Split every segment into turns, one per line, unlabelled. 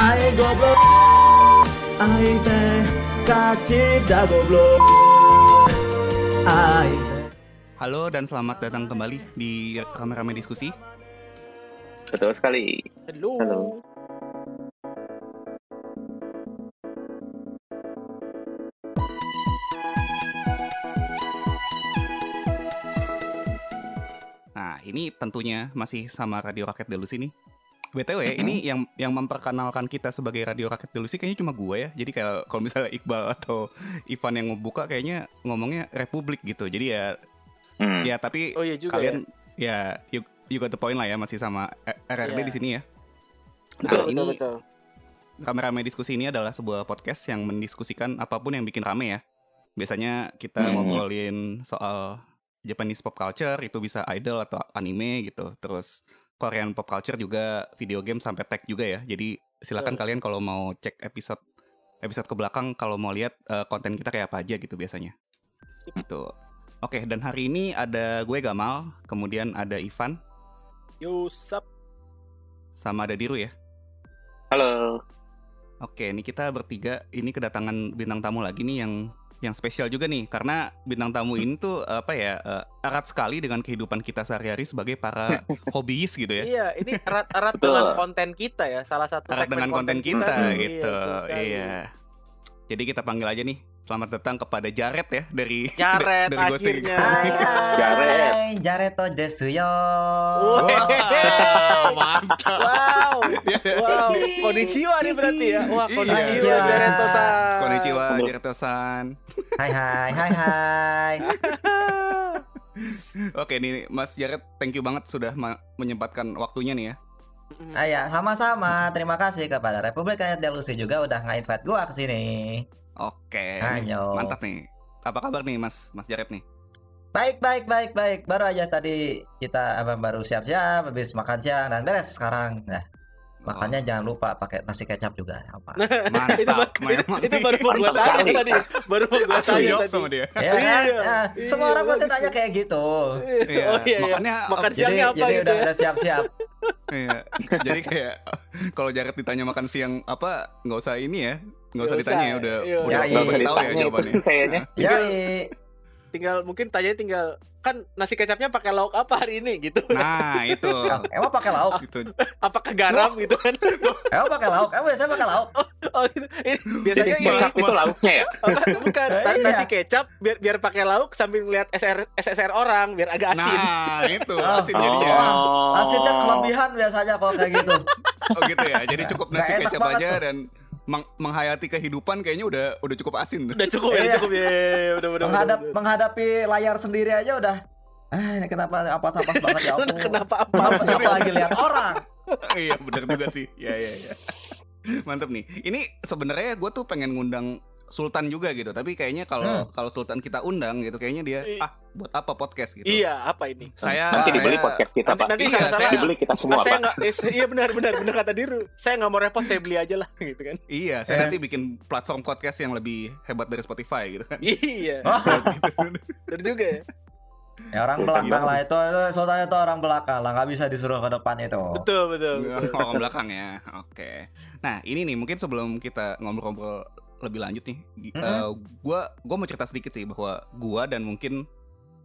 Ai goblok Ai teh kacip dah goblok Ai
Halo dan selamat datang kembali di Rame-Rame Diskusi
Betul sekali.
Halo.
Halo.
Nah ini tentunya masih sama Radio Rakyat Delusi nih BTW ya, ini yang yang memperkenalkan kita sebagai Radio Rakyat Delusi kayaknya cuma gue ya Jadi kalau kalau misalnya Iqbal atau Ivan yang membuka kayaknya ngomongnya Republik gitu Jadi ya
Hmm.
ya tapi
Oh iya juga
kalian ya you, you got the point lah ya masih sama RRD
Iya.
di sini ya
Betul,
Nah,
betul,
ini
betul.
Rame-rame diskusi ini adalah sebuah podcast yang mendiskusikan apa pun yang bikin rame ya. Biasanya kita
Hmm.
ngobrolin soal Japanese pop culture, itu bisa idol atau anime gitu. Terus Korean pop culture juga video game sampai tech juga ya. Jadi silakan
Betul.
kalian kalau mau cek episode episode ke belakang kalau mau lihat eh, konten kita kayak apa aja gitu biasanya. Gitu. Oke, dan hari ini ada gue Gamal, kemudian ada Ivan,
Yusap.
sama ada Diru ya.
Halo.
Oke, ini kita bertiga ini kedatangan bintang tamu lagi nih yang yang spesial juga nih karena bintang tamu ini tuh apa ya eh, erat sekali dengan kehidupan kita sehari-hari sebagai para hobiis gitu ya.
Iya, ini erat-erat
Betul.
dengan konten kita ya, salah satu
Erat
segmen
dengan konten kita
Iya,
gitu. Iya. Jadi kita panggil aja nih. Selamat datang kepada Jared ya dari
Jared
dari Ghosting.
akhirnya.
Hai,
Jaret.
hai, Jareto desu yo.
Wow, mantap.
Wow. Wow, konnichiwa nih berarti ya. Wah,
Iya.
konnichiwa Jareto-san.
Konnichiwa
Halo.
Jared-san.
Hai hai hai hai.
Oke nih Mas Jared, thank you banget sudah menyempatkan waktunya nih ya.
Ah, ya, sama-sama. Terima kasih kepada Republik Rakyat Delusi juga udah nge-invite gua ke sini.
Oke.
Ayo.
Mantap nih. Apa kabar nih Mas Mas Jared nih?
Baik, baik, baik, baik. Baru aja tadi kita apa baru siap-siap habis makan siang dan beres sekarang. Nah, makannya jangan lupa pakai nasi kecap juga. Apa?
Mantap.
itu, itu, baru mau gue tanya tadi. Baru mau gue tanya tadi.
sama dia.
Ya kan?
Iya, iya,
semua orang pasti tanya kayak gitu.
Iya,
Oh iya, iya.
makanya-
makan
Jadi,
siangnya apa
jadi
gitu
udah
ya?
udah siap-siap.
Iya. Jadi kayak kalau Jared ditanya makan siang apa nggak usah ini ya. Nggak usah ditanya udah
Iya,
udah
iya.
udah
Nggak usah
tahu ya
ditanya
jawabannya.
itu kayaknya.
Ya,
Tinggal mungkin tanya tinggal kan nasi kecapnya pakai lauk apa hari ini gitu.
Nah, itu.
emang pakai lauk?
Itu.
Apakah garam gitu kan?
Emang pakai lauk? Emang biasanya pakai lauk?
Oh, itu, ini
Jadi
biasanya ini
kecap itu lauknya ya.
apa, bukan
Iya.
nasi kecap biar biar pakai lauk sambil ngeliat SR SSR orang biar agak asin.
Nah, itu
Oh.
asin jadinya.
Oh.
Asinnya kelebihan biasanya kalau kayak gitu.
Oh gitu ya. Jadi cukup nasi kecap aja
tuh.
dan meng- menghayati kehidupan kayaknya udah udah cukup asin.
Udah cukup ya, cukup ya. Udah udah.
Menghadap menghadapi layar sendiri aja udah Ah, ini kenapa apa apa banget ya ampun.
Kenapa apa?
Apa, apalagi lihat orang.
iya benar juga sih ya ya ya mantap nih ini sebenarnya gue tuh pengen ngundang Sultan juga gitu tapi kayaknya kalau kalau Sultan kita undang gitu kayaknya dia
I-
ah buat apa podcast gitu
Iya, apa ini?
saya
Nanti dibeli
saya-
podcast kita,
Nanti
Pak.
nanti
Iya,
salah
saya-
Dibeli kita semua,
Ah, saya
Pak.
nggak, eh, iya benar benar benar kata Diru. Saya nggak mau repot, saya beli aja lah gitu kan.
iya saya
Eh.
nanti bikin platform podcast yang lebih hebat dari Spotify gitu kan
Iya,
Oh,
benar juga ya.
ya orang belakang lah itu, itu Sultan itu orang belakang lah nggak bisa disuruh ke depan itu.
Betul betul. betul.
orang belakang ya oke nah ini nih mungkin sebelum kita ngobrol-ngobrol lebih lanjut nih
Mm-mm.
eh, gua gua mau cerita sedikit sih bahwa gua dan mungkin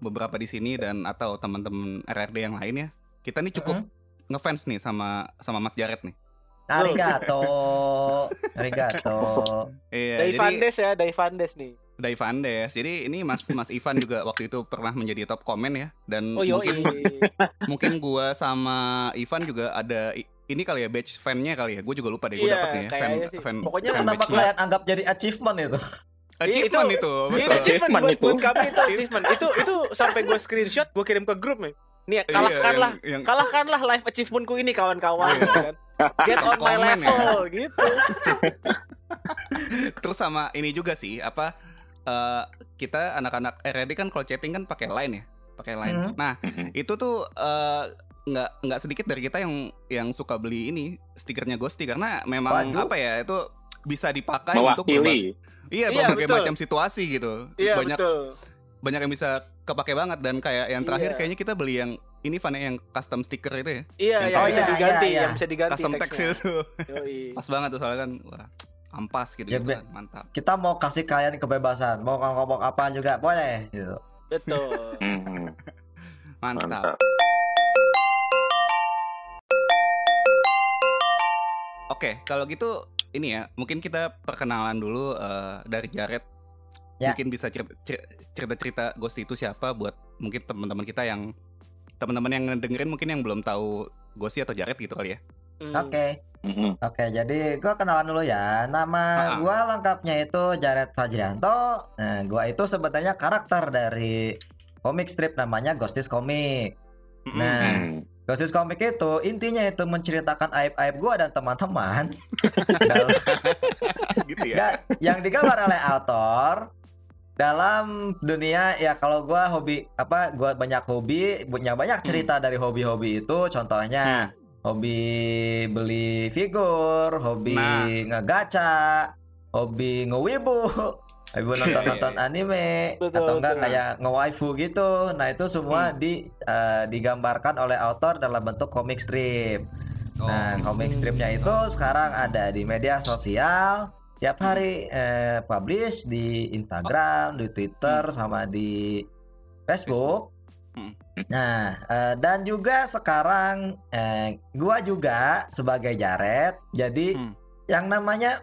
beberapa di sini dan atau teman-teman RRD yang lain ya kita nih cukup ngefans nih sama sama Mas Jared nih
Arigato. Arigato.
iya
Vandes ya, dari Vandes nih.
dari Vandes jadi ini Mas Mas Ivan juga waktu itu pernah menjadi top komen ya dan
Oh
mungkin mungkin gua sama Ivan juga ada ini kali ya batch fan-nya kali ya gue juga lupa deh gue
Iya,
dapet nih ya fan,
kayaknya sih.
fan,
Pokoknya
Itu
fan
kenapa kalian anggap jadi achievement itu?
achievement itu,
Ini
betul.
achievement buat,
Achievement
buat
itu.
kami itu achievement. Itu itu sampai gue screenshot, gue kirim ke grup nih. Nih
Iya,
kalahkanlah,
yang- yang-
kalahkanlah live achievementku ini kawan-kawan.
Iya.
gitu kan. Get on my
Komen ya.
level gitu.
Terus sama ini juga sih apa eh, kita anak-anak RRD kan kalau chatting kan pakai line ya, pakai line.
Hmm.
Nah itu tuh eh, nggak nggak sedikit dari kita yang yang suka beli ini stikernya Ghosty karena memang
Waduh.
apa ya itu bisa dipakai untuk berba-
Mewakili.
iya
Iya,
berbagai
betul.
macam situasi gitu.
Iya
banyak
betul.
banyak yang bisa kepake banget dan kayak yang terakhir
Iya.
kayaknya kita beli yang ini Van yang custom sticker itu ya.
Iya,
Yang
yang
oh,
bisa
iya,
diganti,
iya, iya.
yang bisa diganti
custom text itu. Pas banget tuh soalnya kan wah ampas gitu,
Ya,
gitu kan. Mantap.
kita mau kasih kalian kebebasan mau ngomong apa juga boleh gitu
Betul.
Mantap.
mantap.
Oke, kalau gitu ini ya, mungkin kita perkenalan dulu eh, dari Jared.
Ya.
Mungkin bisa cer- cer- cerita-cerita Ghost itu siapa buat mungkin teman-teman kita yang teman-teman yang dengerin mungkin yang belum tahu Ghosty atau Jared gitu kali ya.
Hmm.
oke
Mhm.
Oke, jadi gua kenalan dulu ya. Nama
Ah.
gua lengkapnya itu Jared Fajrianto. Nah, gua itu sebenarnya karakter dari komik strip namanya Ghosties Comic. Nah,
Hmm.
Ghosties Comic itu intinya itu menceritakan aib-aib gua dan teman-teman.
Gitu ya.
Yang digambar oleh author dalam dunia ya kalau gua hobi apa gua banyak hobi punya banyak cerita dari hobi-hobi itu contohnya hobi beli figur hobi
Nah.
ngegaca hobi ngewibu hobi nonton-nonton anime
Betul,
atau enggak
betul.
kayak nge-waifu gitu nah itu semua di eh, digambarkan oleh author dalam bentuk komik strip
Oh.
Nah, komik stripnya itu sekarang ada di media sosial. Tiap hari eh, publish di Instagram, di Twitter, sama di Facebook.
Hmm.
Nah, eh, dan juga sekarang eh, gua juga sebagai Jared. Jadi
Hmm.
yang namanya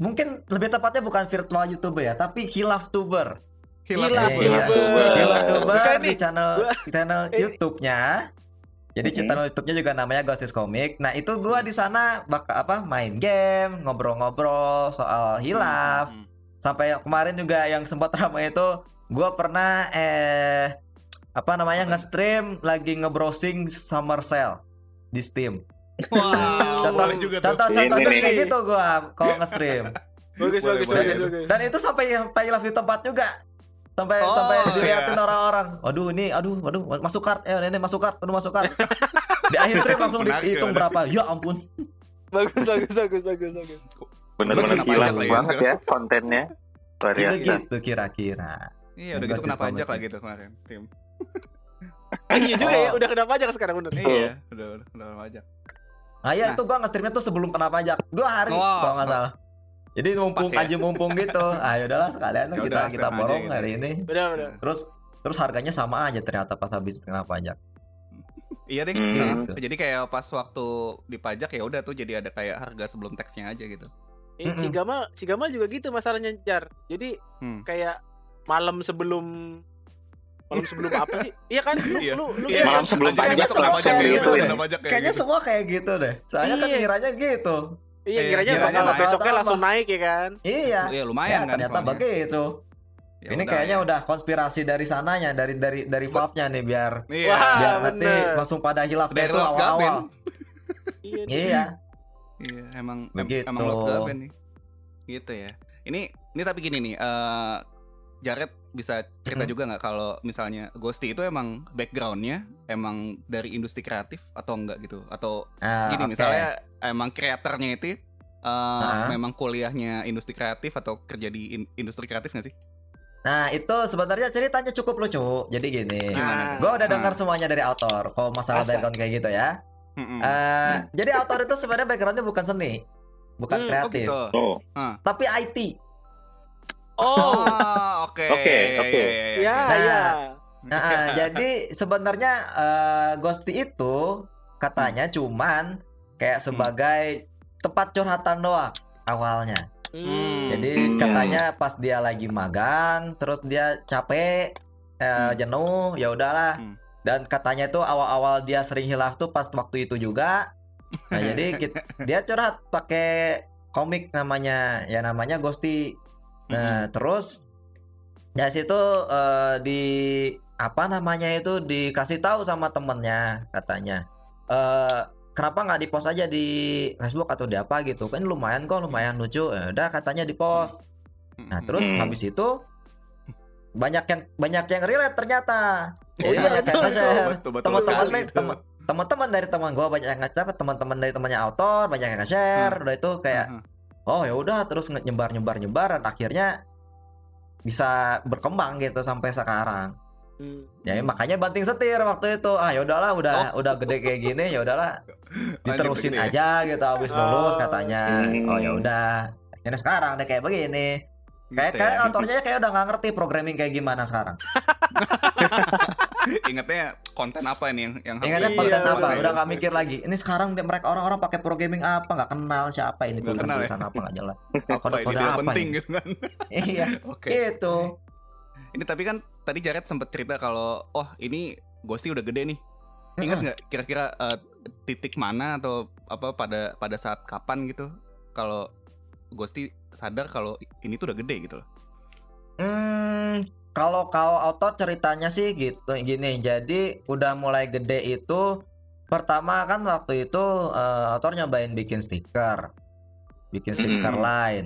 mungkin lebih tepatnya bukan virtual YouTuber ya, tapi hilaf tuber.
Hilaf
Hilaf
Iya.
tuber.
Hilaf tuber
Suka
di
nih.
channel channel
Eh.
YouTube-nya. Jadi
Mhm.
channel YouTube-nya juga namanya Ghosties Comic. Nah, itu gua di sana bak apa main game, ngobrol-ngobrol soal hilaf.
Hmm.
Sampai kemarin juga yang sempat ramai itu gua pernah eh apa namanya nge-stream lagi nge-browsing Summer Sale di Steam.
Wah,
Contoh
juga tuh.
Ini
tuh
nih.
kayak gitu gua kalau nge-stream.
Bagus,
Boleh,
bagus,
boleh.
bagus, bagus.
Dan itu sampai sampai hilaf di tempat juga. Sampai
Oh,
sampai
iya.
dilihatin orang-orang. Waduh ini aduh waduh masuk kart eh ini masuk kart, aduh masuk kart. di akhir stream langsung dihitung
ya,
berapa. Ya ampun.
Bagus, bagus, bagus, bagus, bagus.
Bener-bener
Kenapa
gila banget ya kontennya. Luar
Gitu gitu kira-kira.
Iya, udah gitu
Ghosties
kena pajak lah gitu kemarin. Steam.
Iya juga ya, udah kenapa aja sekarang bener.
Iya, udah udah udah kena pajak.
Nah, ya
Nah.
itu gua nge-streamnya tuh sebelum kena pajak. Dua hari
Wow.
kalau nggak salah. Jadi mumpung
ya?
aja mumpung gitu. Ah udahlah sekalian
Ya
kita kita borong
gitu.
hari ini.
Benar, benar.
Terus terus harganya sama aja ternyata pas habis kena pajak.
Iya deh.
Hmm.
Nah, Jadi kayak pas waktu dipajak ya udah tuh jadi ada kayak harga sebelum teksnya aja gitu.
Eh, si. Gamal, si Gamal juga gitu masalahnya Jar. Jadi
Hmm.
kayak malam sebelum malam sebelum apa sih? Iya kan? Lu
Iya.
lu lu
Iya,
malam
kan?
sebelum
pajak semua
pajak
kayak
ya,
gitu
kayak
Kayaknya
gitu.
semua kayak gitu deh. Soalnya kan
Iya.
ngiranya gitu.
Iya,
Iya,
kiranya
kiranya
bakal besoknya langsung naik ya kan?
Iya.
Iya
Ya,
lumayan kan
ternyata begitu.
Ya
Ini
udah,
kayaknya
ya.
udah konspirasi dari sananya, dari dari dari Valve-nya nih biar
Iya.
Wah.
biar nanti
bener.
langsung pada hilaf
Dari
itu awal-awal.
Iya.
Iya.
Iya, emang em-
Begitu.
emang Lord Gaben nih. Gitu ya. Ini ini tapi gini nih, eh Jared bisa cerita
Mhm.
juga nggak kalau misalnya Ghosty itu emang backgroundnya emang dari industri kreatif atau enggak gitu? Atau
Nah,
gini
oke.
misalnya emang kreatornya itu eh,
Ah.
memang kuliahnya industri kreatif atau kerja di in- industri kreatif nggak sih?
Nah, itu sebenarnya ceritanya cukup lucu. Jadi gini.
Gimana tuh?
Gue udah
Ah.
dengar semuanya dari author. Kalau masalah
Masa?
background kayak gitu ya.
Mm-mm.
Eh, Jadi author itu sebenarnya backgroundnya bukan seni, bukan
Hmm,
oh
kreatif,
gitu.
Oh,
tapi IT.
Oh,
oke.
Oke, oke.
ya,
Nah,
ya.
Nah, jadi sebenarnya eh, Ghosty itu katanya cuman kayak sebagai tempat curhatan doang awalnya.
Hmm.
Jadi
Hmm.
katanya pas dia lagi magang, terus dia capek, eh,
Hmm.
jenuh, ya udahlah.
Hmm.
Dan katanya itu awal-awal dia sering hilaf tuh pas waktu itu juga. Nah, jadi kit- dia curhat pakai komik namanya, ya namanya Ghosty. Nah, terus dari situ eh, di apa namanya itu dikasih tahu sama temennya katanya. Eh kenapa nggak di post aja di Facebook atau di apa gitu? Kan lumayan kok lumayan lucu. Ya udah katanya di post nah terus
Hmm.
habis itu banyak yang banyak yang relate ternyata. Jadi
iya,
banyak yang
betul,
betul, betul
teman-teman teman teman-teman dari teman gue banyak yang nge teman-teman dari temannya autor banyak yang nge-share. Udah itu kayak
Heeh.
Oh ya udah terus nyebar nyebar nyebar dan akhirnya bisa berkembang gitu sampai sekarang
Hmm.
Ya makanya banting setir waktu itu. Ah ya udahlah udah udah gede kayak gini ya udahlah diterusin
ya.
aja gitu habis lulus
Oh.
katanya.
Hmm.
Oh ya udah. Akhirnya sekarang deh kayak begini. Kayak
Gitu
kayak
ya.
autornya kayak udah nggak ngerti programming kayak gimana sekarang.
Ingatnya konten apa ini yang yang
Ingatnya
Iya,
konten apa?
betul.
Udah nggak mikir lagi. Ini sekarang mereka orang-orang pakai programming apa nggak kenal siapa ini tulisan
kenal ya?
apa nggak jelas.
apa
kode-kode apa
penting gitu kan.
iya.
Oke.
Itu.
Ini tapi kan tadi Jared sempet cerita kalau oh ini Ghosty udah gede nih. Ingat nggak kira-kira eh, titik mana atau apa pada pada saat kapan gitu kalau Ghosty sadar kalau ini tuh udah gede gitu loh.
Hmm, kalau kau autor ceritanya sih gitu gini. Jadi udah mulai gede itu pertama kan waktu itu eh, autor nyobain bikin stiker. Bikin stiker
Hmm.
lain.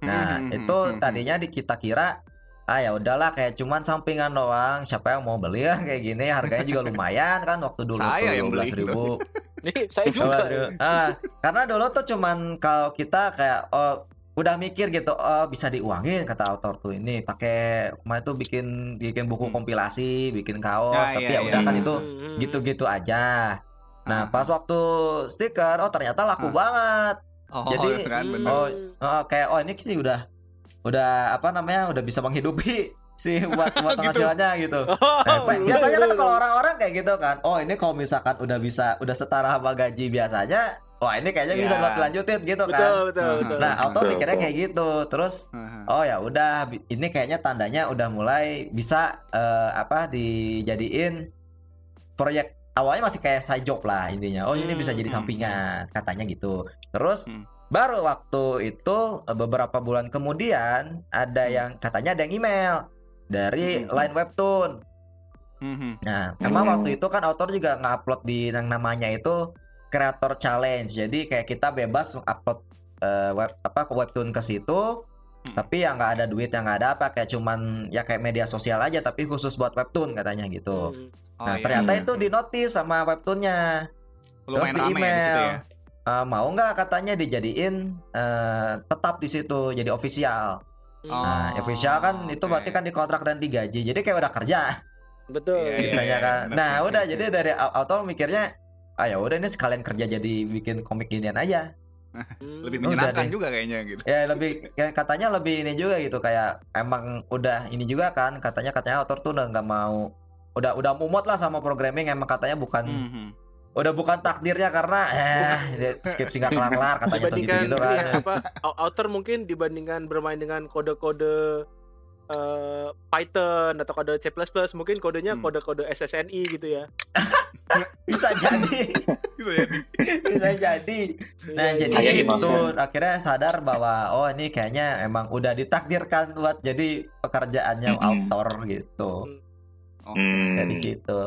Nah,
Hmm, hmm,
itu
hmm, hmm,
tadinya di kita kira ah ya udahlah kayak cuman sampingan doang. Siapa yang mau beli ya kayak gini? Harganya juga lumayan kan waktu dulu
Saya
tuh
yang beli.
ribu.
Nih, saya juga.
Ah, karena dulu tuh cuman kalau kita kayak oh udah mikir gitu oh bisa diuangin kata autor tuh ini pakai kemarin tuh bikin bikin buku
Hmm.
kompilasi bikin kaos
Ya,
tapi
iya,
ya udah
iya.
kan itu
Hmm,
gitu-gitu aja nah
Ah.
pas waktu stiker oh ternyata laku
Ah.
banget
Oh,
Jadi-
kan bener.
Oh, Eh, kayak oh ini sih udah udah apa namanya udah bisa menghidupi si buat buat
Gitu.
penghasilannya gitu Nah,
Oh,
biasanya kan kalau orang-orang kayak gitu kan, oh ini kalau misalkan udah bisa udah setara sama gaji biasanya, wah ini kayaknya bisa
Ya.
buat lanjutin gitu
betul,
kan.
betul, betul.
Nah, auto
Betul,
mikirnya
betul.
kayak gitu. Terus oh ya udah ini kayaknya tandanya udah mulai bisa eh, apa dijadiin proyek awalnya masih kayak side job lah intinya. Oh, ini bisa jadi
Hmm.
sampingan katanya gitu. Terus
Hmm.
baru waktu itu eh, beberapa bulan kemudian ada
Hmm.
yang katanya ada yang email dari
Hmm.
line webtoon.
Mhm.
Nah, memang
Hmm.
waktu itu kan autor juga nge-upload di yang namanya itu creator challenge. Jadi kayak kita bebas upload eh, web apa ke webtoon ke situ.
Hmm.
Tapi yang nggak ada duit yang nggak ada apa kayak cuman ya kayak media sosial aja tapi khusus buat webtoon katanya gitu.
Hmm.
Oh,
nah,
iya.
ternyata
Hmm.
itu di notice sama webtoonnya.
lumayan
di
ya di situ
email.
ya.
Eh, mau nggak katanya dijadiin eh, tetap di situ jadi official.
Oh,
Nah, official kan itu
oke.
berarti kan dikontrak dan digaji. Jadi kayak udah kerja.
Betul.
Iya, iya, iya,
kan.
benar
Nah, udah jadi dari au- auto mikirnya ah ya udah ini sekalian kerja jadi bikin komik ginian aja.
Hmm.
Lebih
Udah
menyenangkan juga kayaknya gitu.
Ya lebih ya, katanya lebih ini juga gitu kayak emang udah ini juga kan katanya katanya autor tuh udah nggak mau udah udah mumot lah sama programming emang katanya bukan
Mhm.
udah bukan takdirnya karena eh dia skripsi nggak kelar-kelar katanya tuh gitu-gitu
ini
kan.
ya, apa au- outer mungkin dibandingkan bermain dengan kode-kode eh, Python atau kode C++ mungkin kodenya
Hmm.
kode-kode SSNI gitu ya.
Bisa jadi,
Gitu ya.
bisa jadi. Nah,
Iya,
jadi
Kayak
iya.
gitu.
Masa.
Akhirnya sadar bahwa oh ini kayaknya emang udah ditakdirkan buat jadi pekerjaannya
Mm-mm.
autor gitu.
Oke.
Hmm.
Dari situ.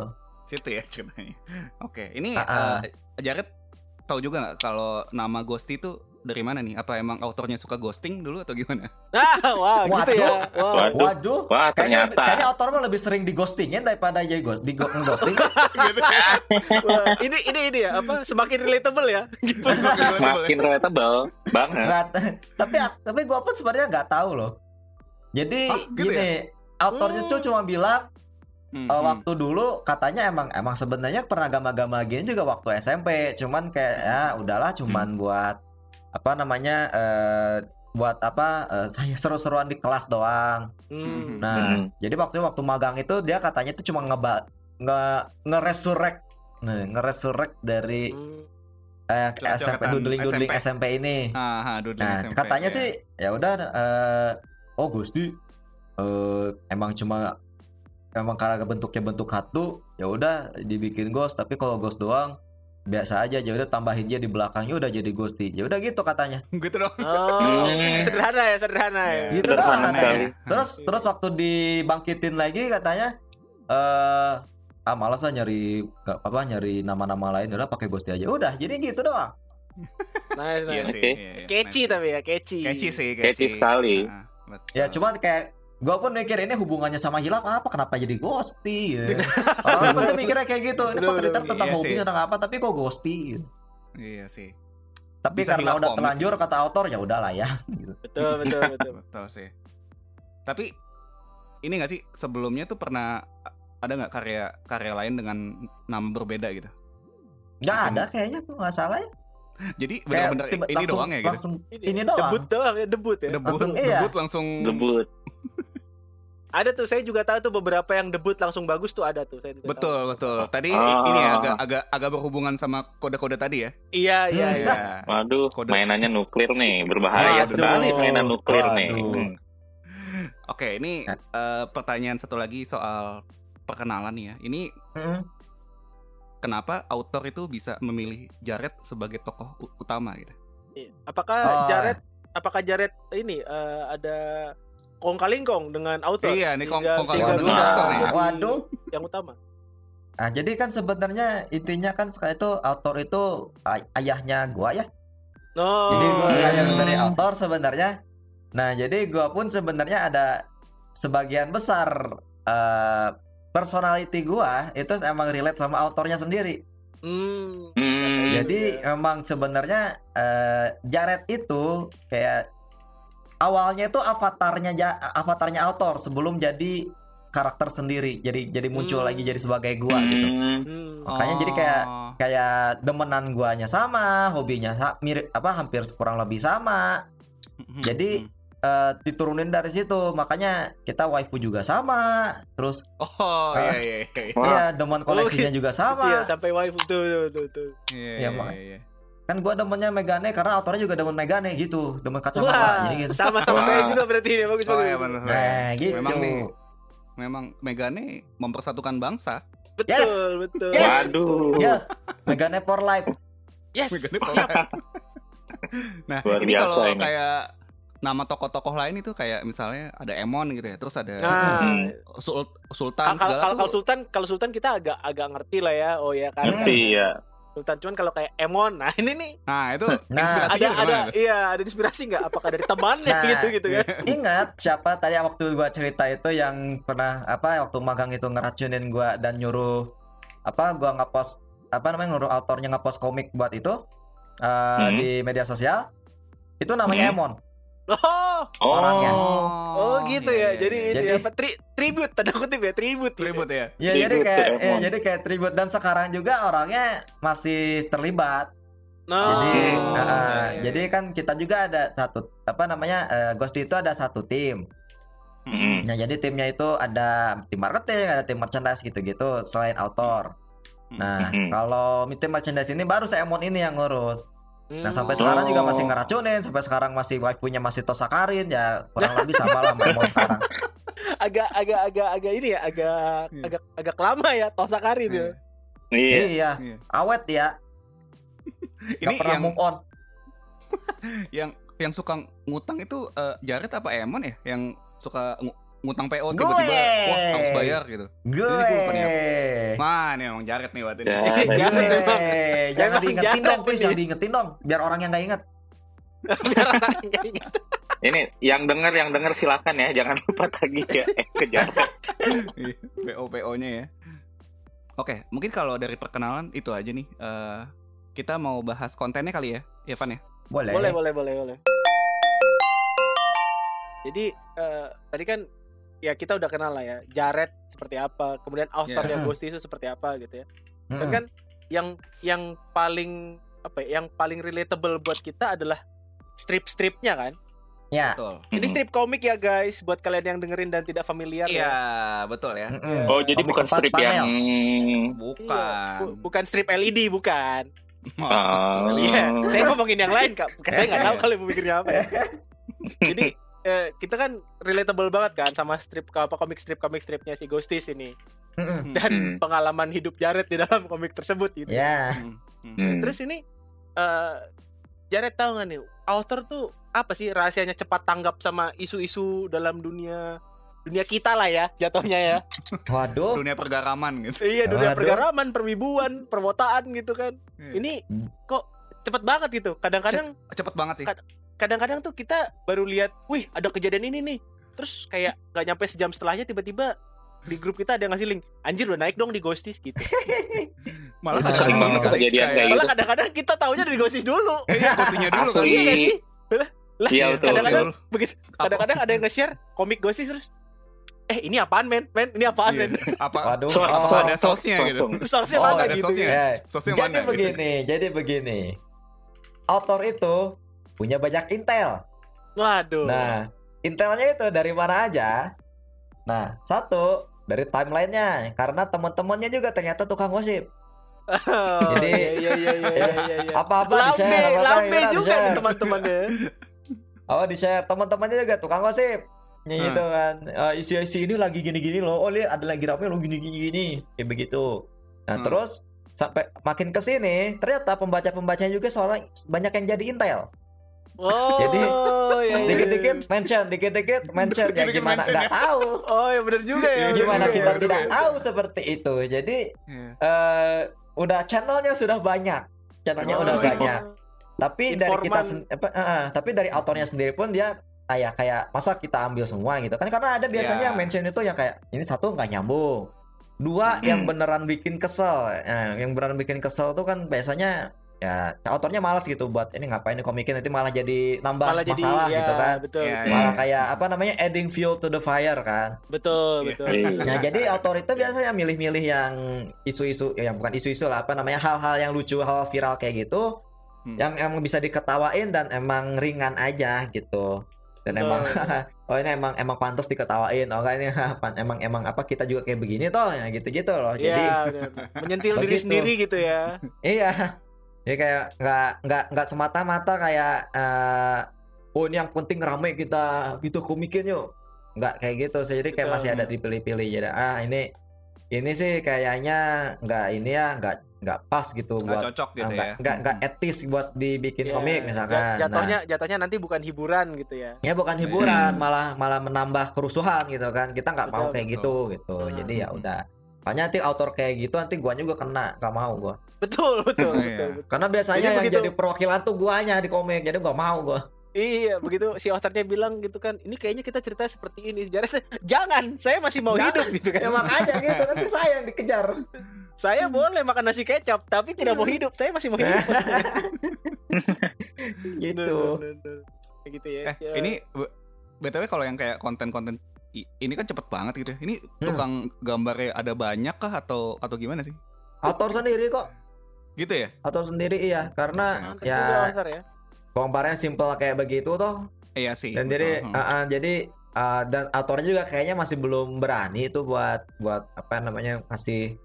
Situ ya ceritanya. Oke, ini
Ah, ah.
eh, Jared tahu juga nggak kalau nama Ghosty itu dari mana nih? Apa emang autornya suka ghosting dulu atau gimana?
Ah, wah, gitu ya. Wow.
Waduh.
Waduh,
Wah,
kayaknya
ternyata.
kayaknya autor mah lebih sering di ghostingin daripada jadi ghost, di ghosting.
gitu.
Wah, ini ini ini ya apa semakin relatable ya. Gitu.
Makin relatable banget.
Nggak- tapi tapi gua pun sebenarnya nggak tahu loh. Jadi
Ah, gitu
gini, autornya
Hmm.
tuh cuma bilang
Hmm,
Eh,
hmm.
waktu dulu katanya emang emang sebenarnya pernah gama-gama gini juga waktu SMP cuman kayak ya udahlah cuman buat apa namanya eh buat apa eh, saya seru-seruan di kelas doang
Hmm.
nah
Hmm.
jadi waktu waktu magang itu dia katanya itu cuma ngeba nge ngeresurrek nah, ngeresurrek dari
Hmm.
eh, SMP doodling doodling
SMP.
SMP ini
Ah, ah, doodling
Nah,
SMP,
katanya
ya.
sih ya udah eh oh Gusti eh emang cuma emang karena bentuknya bentuk hatu ya udah dibikin ghost tapi kalau ghost doang biasa aja ya udah tambahin dia di belakangnya udah jadi Gusti. Ya udah gitu katanya.
gitu dong.
Oh, sederhana ya, sederhana ya.
Iya.
Gitu
Sederhana sekali.
katanya. Terus terus waktu dibangkitin lagi katanya eh ah malas lah nyari nggak apa nyari nama-nama lain udah pakai Gusti aja. Udah, jadi gitu doang.
Nice,
Iya
nice.
sih.
Oke.
iya, iya. Nice.
tapi ya, catchy.
Catchy sih,
Catchy sekali.
Ah, betul.
Ya cuman kayak gua pun mikir ini hubungannya sama hilaf apa kenapa jadi ghosty ya. Orang pasti mikirnya kayak gitu. Ini kok tentang
Iya
hobi tentang apa tapi kok ghosty gitu.
Iya sih.
Tapi
Bisa
karena udah
komik.
terlanjur kata autor ya udahlah ya gitu.
Betul, betul, betul.
Betul sih. Tapi ini gak sih sebelumnya tuh pernah ada nggak karya karya lain dengan nama berbeda gitu?
Nggak ada kayaknya kok nggak salah ya.
Jadi
tiba-
ini
langsung,
doang ya gitu.
langsung ini doang.
Debut doang ya, debut ya.
Debut,
langsung, iya.
debut langsung
Debut.
Ada tuh saya juga tahu tuh beberapa yang debut langsung bagus tuh ada tuh saya juga
Betul,
tahu.
betul. Tadi
Ah.
ini ya agak agak agak berhubungan sama kode-kode tadi ya.
Iya iya
Hmm.
iya.
Iya.
Waduh,
Kode.
mainannya nuklir nih, berbahaya
Waduh.
sekali mainan nuklir nih.
Waduh.
Hmm.
Oke, ini
Nah.
eh, pertanyaan satu lagi soal perkenalan nih ya. Ini
Mm-mm.
kenapa autor itu bisa memilih Jared sebagai tokoh utama gitu?
Iya. Apakah
Oh.
Jared apakah Jared ini eh, ada kong kalingkong dengan author?
Iya, nih kong-
Sehingga-
kong
kalingkong author
ya.
Waduh.
Yang utama.
Nah, jadi kan sebenarnya intinya kan sekali itu autor itu ay- ayahnya gua ya.
No.
Jadi gua
Hmm.
ayah dari autor sebenarnya. Nah, jadi gua pun sebenarnya ada sebagian besar eh, personality gua itu emang relate sama autornya sendiri.
Hmm.
Hmm.
Jadi memang sebenarnya eh, Jared itu kayak awalnya itu avatarnya ja- avatarnya autor sebelum jadi karakter sendiri. Jadi jadi muncul
Hmm.
lagi jadi sebagai gua gitu.
Hmm.
Makanya jadi kayak
Oh.
kayak demenan guanya sama, hobinya sa- mirip apa hampir kurang lebih sama.
Hmm,
Jadi,
hmm.
Eh, diturunin dari situ. Makanya kita waifu juga sama. Terus
Oh, iya iya iya.
Wah.
iya demen koleksinya juga
Itu
sama.
ya, sampai waifu tuh tuh tuh. tuh.
Iya,
Iya,
iya, iya, iya.
Kan gua demennya Megane karena autornya juga demen Megane gitu. Demen kacamata
Wah,
jadi gitu.
sama sama saya juga berarti ini bagus
Oh,
bagus.
iya benar.
Nah, gitu.
Memang nih memang Megane mempersatukan bangsa.
Betul,
Yes.
betul.
Yes.
Waduh.
Yes. Megane for life.
Yes.
Megane
Siap.
Nah,
Luar
ini kalau
ini.
kayak nama tokoh-tokoh lain itu kayak misalnya ada Emon gitu ya, terus ada
Nah.
Sul- Sultan
kalau kalau Sultan kalau Sultan kita agak agak ngerti lah ya. Oh ya kan.
Ngerti ya.
Sultan cuman kalau kayak Emon, nah ini nih
Nah, itu
Nah,
ada ada
tuh?
iya ada inspirasi nggak? Apakah dari temannya
Nah,
gitu gitu kan?
Ingat siapa tadi waktu gua cerita itu yang pernah apa waktu magang itu ngeracunin gua dan nyuruh apa gua ngepost apa namanya nyuruh autornya ngepost komik buat itu eh,
Hmm.
di media sosial. Itu namanya
Hmm.
Emon.
Oh,
Oh.
Orangnya.
oh gitu
iya,
ya.
iya,
Jadi
iya.
ini
Jadi-
apa? Tri, tribute tanda kutip ya, tribute. gitu.
Tribute ya.
Ya jadi kayak eh,
Emon.
jadi kayak tribute dan sekarang juga orangnya masih terlibat.
No.
Jadi
Oh,
eh,
iya, iya,
jadi kan kita juga ada satu apa namanya eh, Ghosty itu ada satu tim.
Hmm.
Nah, jadi timnya itu ada tim marketing, ada tim merchandise gitu-gitu selain author. Nah,
Mhm.
kalau tim merchandise ini baru saya Emon ini yang ngurus. Nah, sampai
Hmm.
sekarang juga
Oh.
masih ngeracunin, sampai sekarang masih waifunya masih Tosakarin ya kurang lebih sama lah sama Emon sekarang.
agak agak agak agak ini ya, agak
Iya.
agak agak lama ya Tosakarin ya.
Iya.
Iya,
Iya.
awet ya,
Ini
gak pernah
yang
move on.
yang yang suka ngutang itu eh, Jared apa Emon ya? Yang suka ngutang PO
Gue.
tiba-tiba wah harus bayar gitu.
Gue.
gua lupa nih Mana emang Jared nih waktu ini.
Jared.
Gue.
Jangan, emang.
Jangan
Emang
diingetin
jangan,
dong, please, jangan diingetin dong, biar orang yang gak inget.
Biar orang.
Ini yang denger yang denger silakan ya, jangan lupa tagih ya. Eh, kejar.
Iya, PO PO-nya ya. Oke, mungkin kalau dari perkenalan itu aja nih. eh, kita mau bahas kontennya kali ya, Evan ya.
Boleh.
Boleh, boleh, boleh, boleh. Jadi eh, tadi kan ya kita udah kenal lah ya Jared seperti apa, kemudian authornya
Ya.
Ghosty itu seperti apa gitu ya.
Mm-mm.
kan yang yang paling apa ya, yang paling relatable buat kita adalah strip-stripnya kan.
Ya.
Betul.
Ini strip komik ya guys, buat kalian yang dengerin dan tidak familiar
Iya,
ya.
betul ya.
Mm-mm.
Oh, jadi
Komik
bukan strip
panel.
yang
Iya,
Bukan.
bu- bukan strip LED bukan.
Ah.
Iya, saya ngomongin yang lain kak. Saya nggak tahu kalian mikirnya apa ya. Jadi eh, kita kan relatable banget kan sama strip apa komik strip komik stripnya si Ghosties ini dan
Hmm.
pengalaman hidup Jared di dalam komik tersebut gitu.
Ya.
Hmm, hmm.
Terus ini eh Jared tahu nggak nih author tuh apa sih rahasianya cepat tanggap sama isu-isu dalam dunia dunia kita lah ya jatuhnya ya.
Waduh.
Dunia pergaraman gitu.
iya dunia
Waduh.
pergaraman, perwibuan, perwotaan gitu kan.
Iya.
Ini kok cepet banget gitu. Kadang-kadang
Cepet banget sih.
Kad- kadang-kadang tuh kita baru lihat, wih ada kejadian ini nih. Terus kayak nggak nyampe sejam setelahnya tiba-tiba di grup kita ada yang ngasih link, anjir udah naik dong di Ghosties gitu.
Malah
Itu
sering
kadang-kadang
banget kejadian kayak gitu.
Malah kadang-kadang kita taunya dari Ghosties dulu.
Iya, posisinya dulu kali.
Iya sih? Lah,
Iya, betul,
kadang-kadang begitu. Kadang-kadang ada yang nge-share komik Ghosties terus eh ini apaan men men ini apaan
Iya.
men
Apa
Waduh.
So-
oh,
so-
ada
so-
sausnya gitu.
source-nya
Oh,
mana
ada
gitu
ya. Jadi
mana gitu.
begini, jadi begini. Autor itu punya banyak intel.
waduh
Nah, intelnya itu dari mana aja? Nah, satu dari timelinenya karena teman-temannya juga ternyata tukang gosip.
Oh,
Jadi-
iya iya iya iya iya iya
Apa-apa di share, apa-apa
lambe
ya,
juga nih teman-temannya
Oh di share teman-temannya juga tukang gosip. Ya
Hmm.
gitu kan. Eh, isi-isi ini lagi gini-gini loh. Oh lihat ada lagi rame lo gini-gini gini. Kayak begitu. Nah
Hmm.
terus sampai makin ke sini ternyata pembaca-pembacanya juga seorang banyak yang jadi intel.
Oh
Jadi,
iya, iya,
Dikit-dikit
iya.
mention, dikit-dikit mention. Ya
Dikit-dikit
gimana
mention
nggak
ya.
tahu.
oh ya bener juga ya
Gimana
juga
kita
ya.
tidak tahu seperti itu. Jadi
Iya.
eh udah channelnya sudah banyak. Channelnya
Oh,
udah
iya.
banyak. Tapi dari kita apa, eh, eh, tapi dari autornya sendiri pun dia kayak kayak masa kita ambil semua gitu kan karena ada biasanya
Ya.
mention itu yang kayak ini satu nggak nyambung dua
Hmm.
yang beneran bikin kesel Nah, yang beneran bikin kesel tuh kan biasanya ya autornya malas gitu buat ini ngapain nih komikin nanti malah jadi nambah
malah jadi
masalah
ya,
gitu kan
betul
Iya,
betul.
malah kayak apa namanya adding fuel to the fire kan
betul
Iya.
betul
Iya.
Nah, jadi autor itu biasanya milih-milih yang isu-isu ya bukan isu-isu lah apa namanya hal-hal yang lucu, hal viral kayak gitu
Hmm.
yang emang bisa diketawain dan emang ringan aja gitu. Dan
Betul.
emang oh ini emang emang pantas diketawain. Oh ini emang emang apa kita juga kayak begini toh ya gitu-gitu loh. Jadi
Iya, bener. menyentil diri sendiri gitu ya
iya. Ya kayak nggak nggak nggak semata-mata kayak eh, oh ini yang penting rame kita gitu komikin yuk. Nggak kayak gitu sih. Jadi kayak
Betul.
masih ada dipilih-pilih jadi ah ini ini sih kayaknya nggak ini ya nggak nggak pas gitu
Nggak
buat
cocok gitu
nggak
ya.
nggak nggak etis buat dibikin
Iya.
komik misalkan.
Ja- jatuhnya
Nah,
jatuhnya nanti bukan hiburan gitu ya
ya bukan hiburan malah malah menambah kerusuhan gitu kan. Kita nggak mau kayak
betul.
gitu gitu.
Hmm.
Jadi ya udah. Makanya nanti autor kayak gitu nanti gua juga kena nggak mau gua.
betul betul
Iya.
betul, betul.
Karena biasanya
Jadi
yang
begitu-
jadi perwakilan tuh guanya di komik, jadi gua mau gua.
Iya, begitu si authornya bilang gitu kan, ini kayaknya kita cerita seperti ini. Sejarah jangan, saya masih mau
Jangan.
hidup gitu kan.
Ya makanya gitu nanti saya yang dikejar.
Saya boleh makan nasi kecap, tapi tidak mau hidup. Saya masih mau hidup.
gitu.
Bener, bener, bener. Kayak gitu ya.
Eh,
Ya.
ini BTW kalau yang kayak konten-konten ini kan cepet banget gitu. ya. Ini
Hmm.
tukang gambarnya ada banyak kah atau atau gimana sih?
Autor sendiri kok.
Gitu ya?
Autor sendiri iya, karena
juga
ya
ya.
komparnya simple kayak begitu toh.
Iya sih.
Dan
betul.
jadi
Hmm.
ah, ah, jadi ah, dan autornya juga kayaknya masih belum berani itu buat buat apa namanya ngasih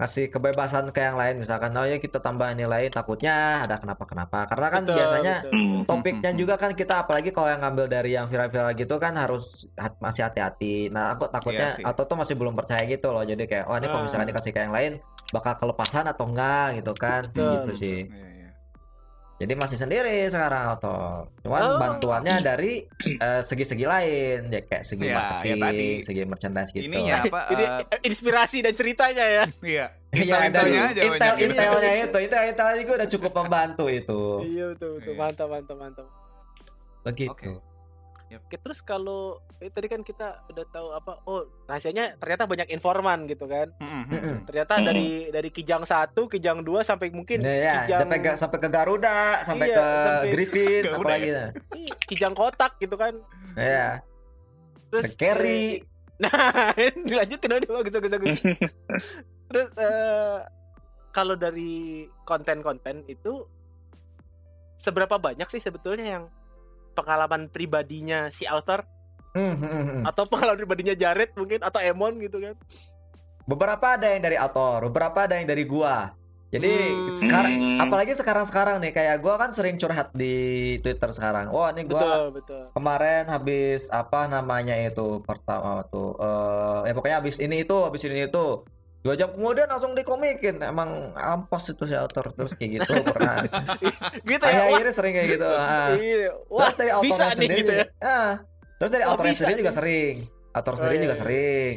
ngasih kebebasan ke yang lain misalkan oh ya kita tambah nilai takutnya ada kenapa-kenapa karena kan
Betul,
biasanya
betul.
Hmm.
topiknya juga kan kita apalagi kalau yang ngambil dari yang viral-viral gitu kan harus hat- masih hati-hati. Nah, aku takutnya
Iya sih.
atau tuh masih belum percaya gitu loh. Jadi kayak oh ini kalau
Ah.
misalkan dikasih ke yang lain bakal kelepasan atau enggak gitu kan.
Betul,
gitu sih.
Iya, iya.
Jadi masih sendiri sekarang auto. Cuman
Oh.
bantuannya dari eh, segi-segi lain ya kayak segi
Iya, ya
marketing,
tadi.
segi merchandise gitu.
Ininya apa?
Ini
eh,
inspirasi dan ceritanya ya.
iya.
Iya, dari
Intel-intelnya aja
intel
gitu.
intelnya itu, intel intelnya juga udah cukup membantu itu.
Iya betul betul.
Iya.
Mantap mantap mantap.
Begitu.
Oke.
Oke, terus kalau eh, tadi kan kita udah tahu apa? Oh, rahasianya ternyata banyak informan gitu kan.
Mm, mm,
Mm-mm.
Ternyata
Hmm.
dari dari Kijang 1, Kijang 2 sampai mungkin
Nah, ya,
Kijang
sampai ke, sampai ke Garuda, sampai
Iya,
ke
sampai-
Griffin,
Garuda
apalagi
ya?
Ih, Kijang kotak gitu kan.
Ya,
Terus
ke Carry.
eh, nah, dilanjutin aja bagus bagus bagus. Terus eh, kalau dari konten-konten itu seberapa banyak sih sebetulnya yang pengalaman pribadinya si author
Hmm, hmm, hmm, hmm.
atau pengalaman pribadinya Jared mungkin atau Emon gitu kan?
Beberapa ada yang dari autor, beberapa ada yang dari gua. Jadi
Hmm.
sekarang
Hmm.
apalagi sekarang-sekarang nih kayak gua kan sering curhat di Twitter sekarang. Wah, ini gua
Betul betul.
kemarin habis apa namanya itu pertama tuh eh ya pokoknya habis ini itu, habis ini itu. Dua jam kemudian langsung dikomikin. Emang ampas itu si autor terus kayak gitu pernah.
Gitu ya.
Akhir-akhir sering kayak gitu. Ah.
iya. Wah,
Terus dari
nih
sendiri
gitu ya.
ah. Terus dari
Oh, bisa
sendiri juga sering. Autor
Oh,
sendiri
iya,
juga
iya.
sering.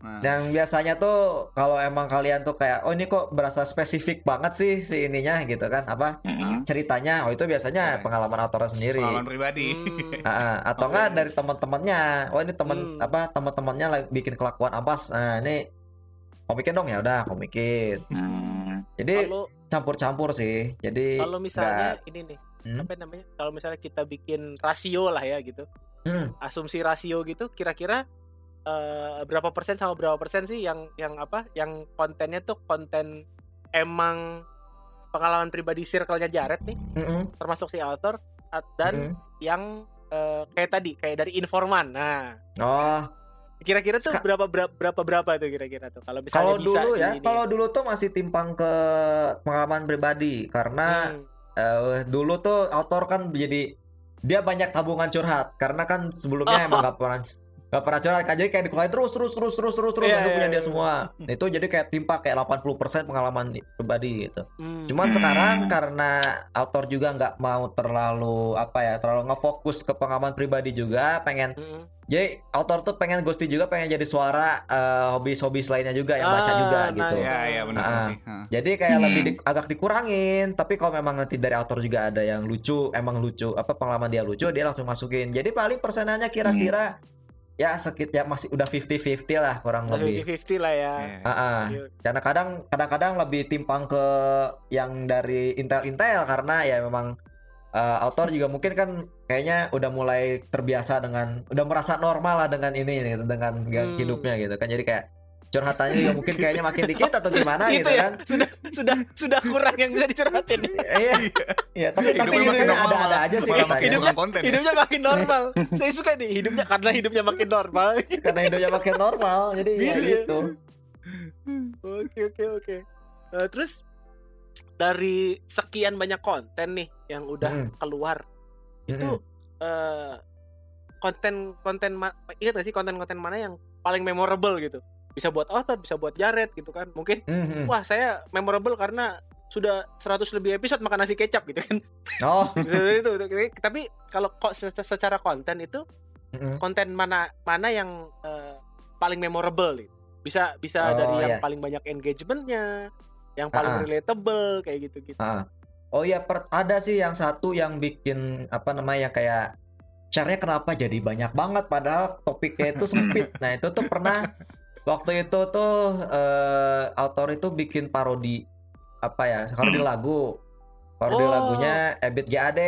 Nah,
Dan biasanya tuh kalau emang kalian tuh kayak oh ini kok berasa spesifik banget sih si ininya gitu kan apa
Hmm.
ceritanya oh itu biasanya
Oke.
pengalaman autornya sendiri
pengalaman pribadi.
Hmm.
Ah, ah. atau enggak dari teman-temannya oh ini teman
Hmm.
apa teman-temannya lagi bikin kelakuan ampas nah ini komikin dong ya udah komikin
Hmm.
jadi
Kalau
campur-campur sih jadi
kalau misalnya
nggak-
ini nih
Hmm?
apa namanya kalau misalnya kita bikin rasio lah ya gitu
Hmm.
asumsi rasio gitu kira-kira eh, berapa persen sama berapa persen sih yang yang apa yang kontennya tuh konten emang pengalaman pribadi circle-nya Jared nih
Mm-mm.
termasuk si author dan
Mm-mm.
yang eh, kayak tadi kayak dari informan nah
Oh,
kira-kira tuh
Ska-
berapa berapa berapa berapa tuh kira-kira tuh kalau misalnya
kalau dulu ya, kalau dulu tuh masih timpang ke pengalaman pribadi karena
Hmm.
eh, dulu tuh autor kan jadi dia banyak tabungan curhat karena kan sebelumnya
Oh.
emang gak pernah gak pernah curhat kan jadi kayak dikeluarin terus terus terus terus terus terus
Iya,
itu
iya,
punya dia
iya.
semua Nah, itu jadi kayak timpa kayak 80% pengalaman pribadi gitu
Hmm.
cuman
Hmm.
sekarang karena autor juga nggak mau terlalu apa ya terlalu ngefokus ke pengalaman pribadi juga pengen
Hmm.
jadi autor tuh pengen ghosting juga pengen jadi suara eh, hobis-hobis lainnya juga yang baca
Ah,
juga
nice.
gitu
Ya, ya benar
Ah.
sih. Hah.
jadi kayak
Hmm.
lebih di- agak dikurangin, tapi kalau memang nanti dari autor juga ada yang lucu, emang lucu, apa pengalaman dia lucu, dia langsung masukin. Jadi paling persenannya kira-kira ya sekit ya masih udah 50-50 lah kurang lebih.
50 lah ya. Oke, oke.
Karena kadang kadang-kadang lebih timpang ke yang dari intel-intel karena ya memang eh, autor juga mungkin kan kayaknya udah mulai terbiasa dengan udah merasa normal lah dengan ini nih dengan
Hmm.
hidupnya gitu kan. Jadi kayak curhatannya juga mungkin kayaknya makin dikit atau gimana
itu
gitu
ya
kan.
sudah sudah sudah kurang yang bisa dicurhatin
Iya. Iya, tapi tapi
Hidupnya masih
gitu
normal,
ada-ada aja sih
malah makin
hidupnya
konten ya.
hidupnya makin normal saya suka nih hidupnya karena hidupnya makin normal
Karena hidupnya makin normal, jadi ya
Gitu ya.
gitu.
oke oke oke Eh, terus dari sekian banyak konten nih yang udah
Mm.
keluar itu eh, konten konten ingat gak sih konten konten mana yang paling memorable gitu bisa buat author bisa buat Jared gitu kan mungkin
Mhm.
wah saya memorable karena sudah 100 lebih episode makan nasi kecap gitu kan
Oh,
itu, itu, itu. tapi kalau kok se- secara konten itu
Mhm.
konten mana mana yang eh, paling memorable gitu. bisa bisa
Oh,
dari yang
iya.
paling banyak engagementnya yang paling
Ah-ah.
relatable kayak gitu gitu
Ah. Oh iya, per- ada sih yang satu yang bikin apa namanya kayak share-nya kenapa jadi banyak banget padahal topiknya itu sempit. Nah, itu tuh pernah waktu itu tuh eh, autor itu bikin parodi apa ya? Parodi lagu. Parodi
Oh.
lagunya Ebit GAD.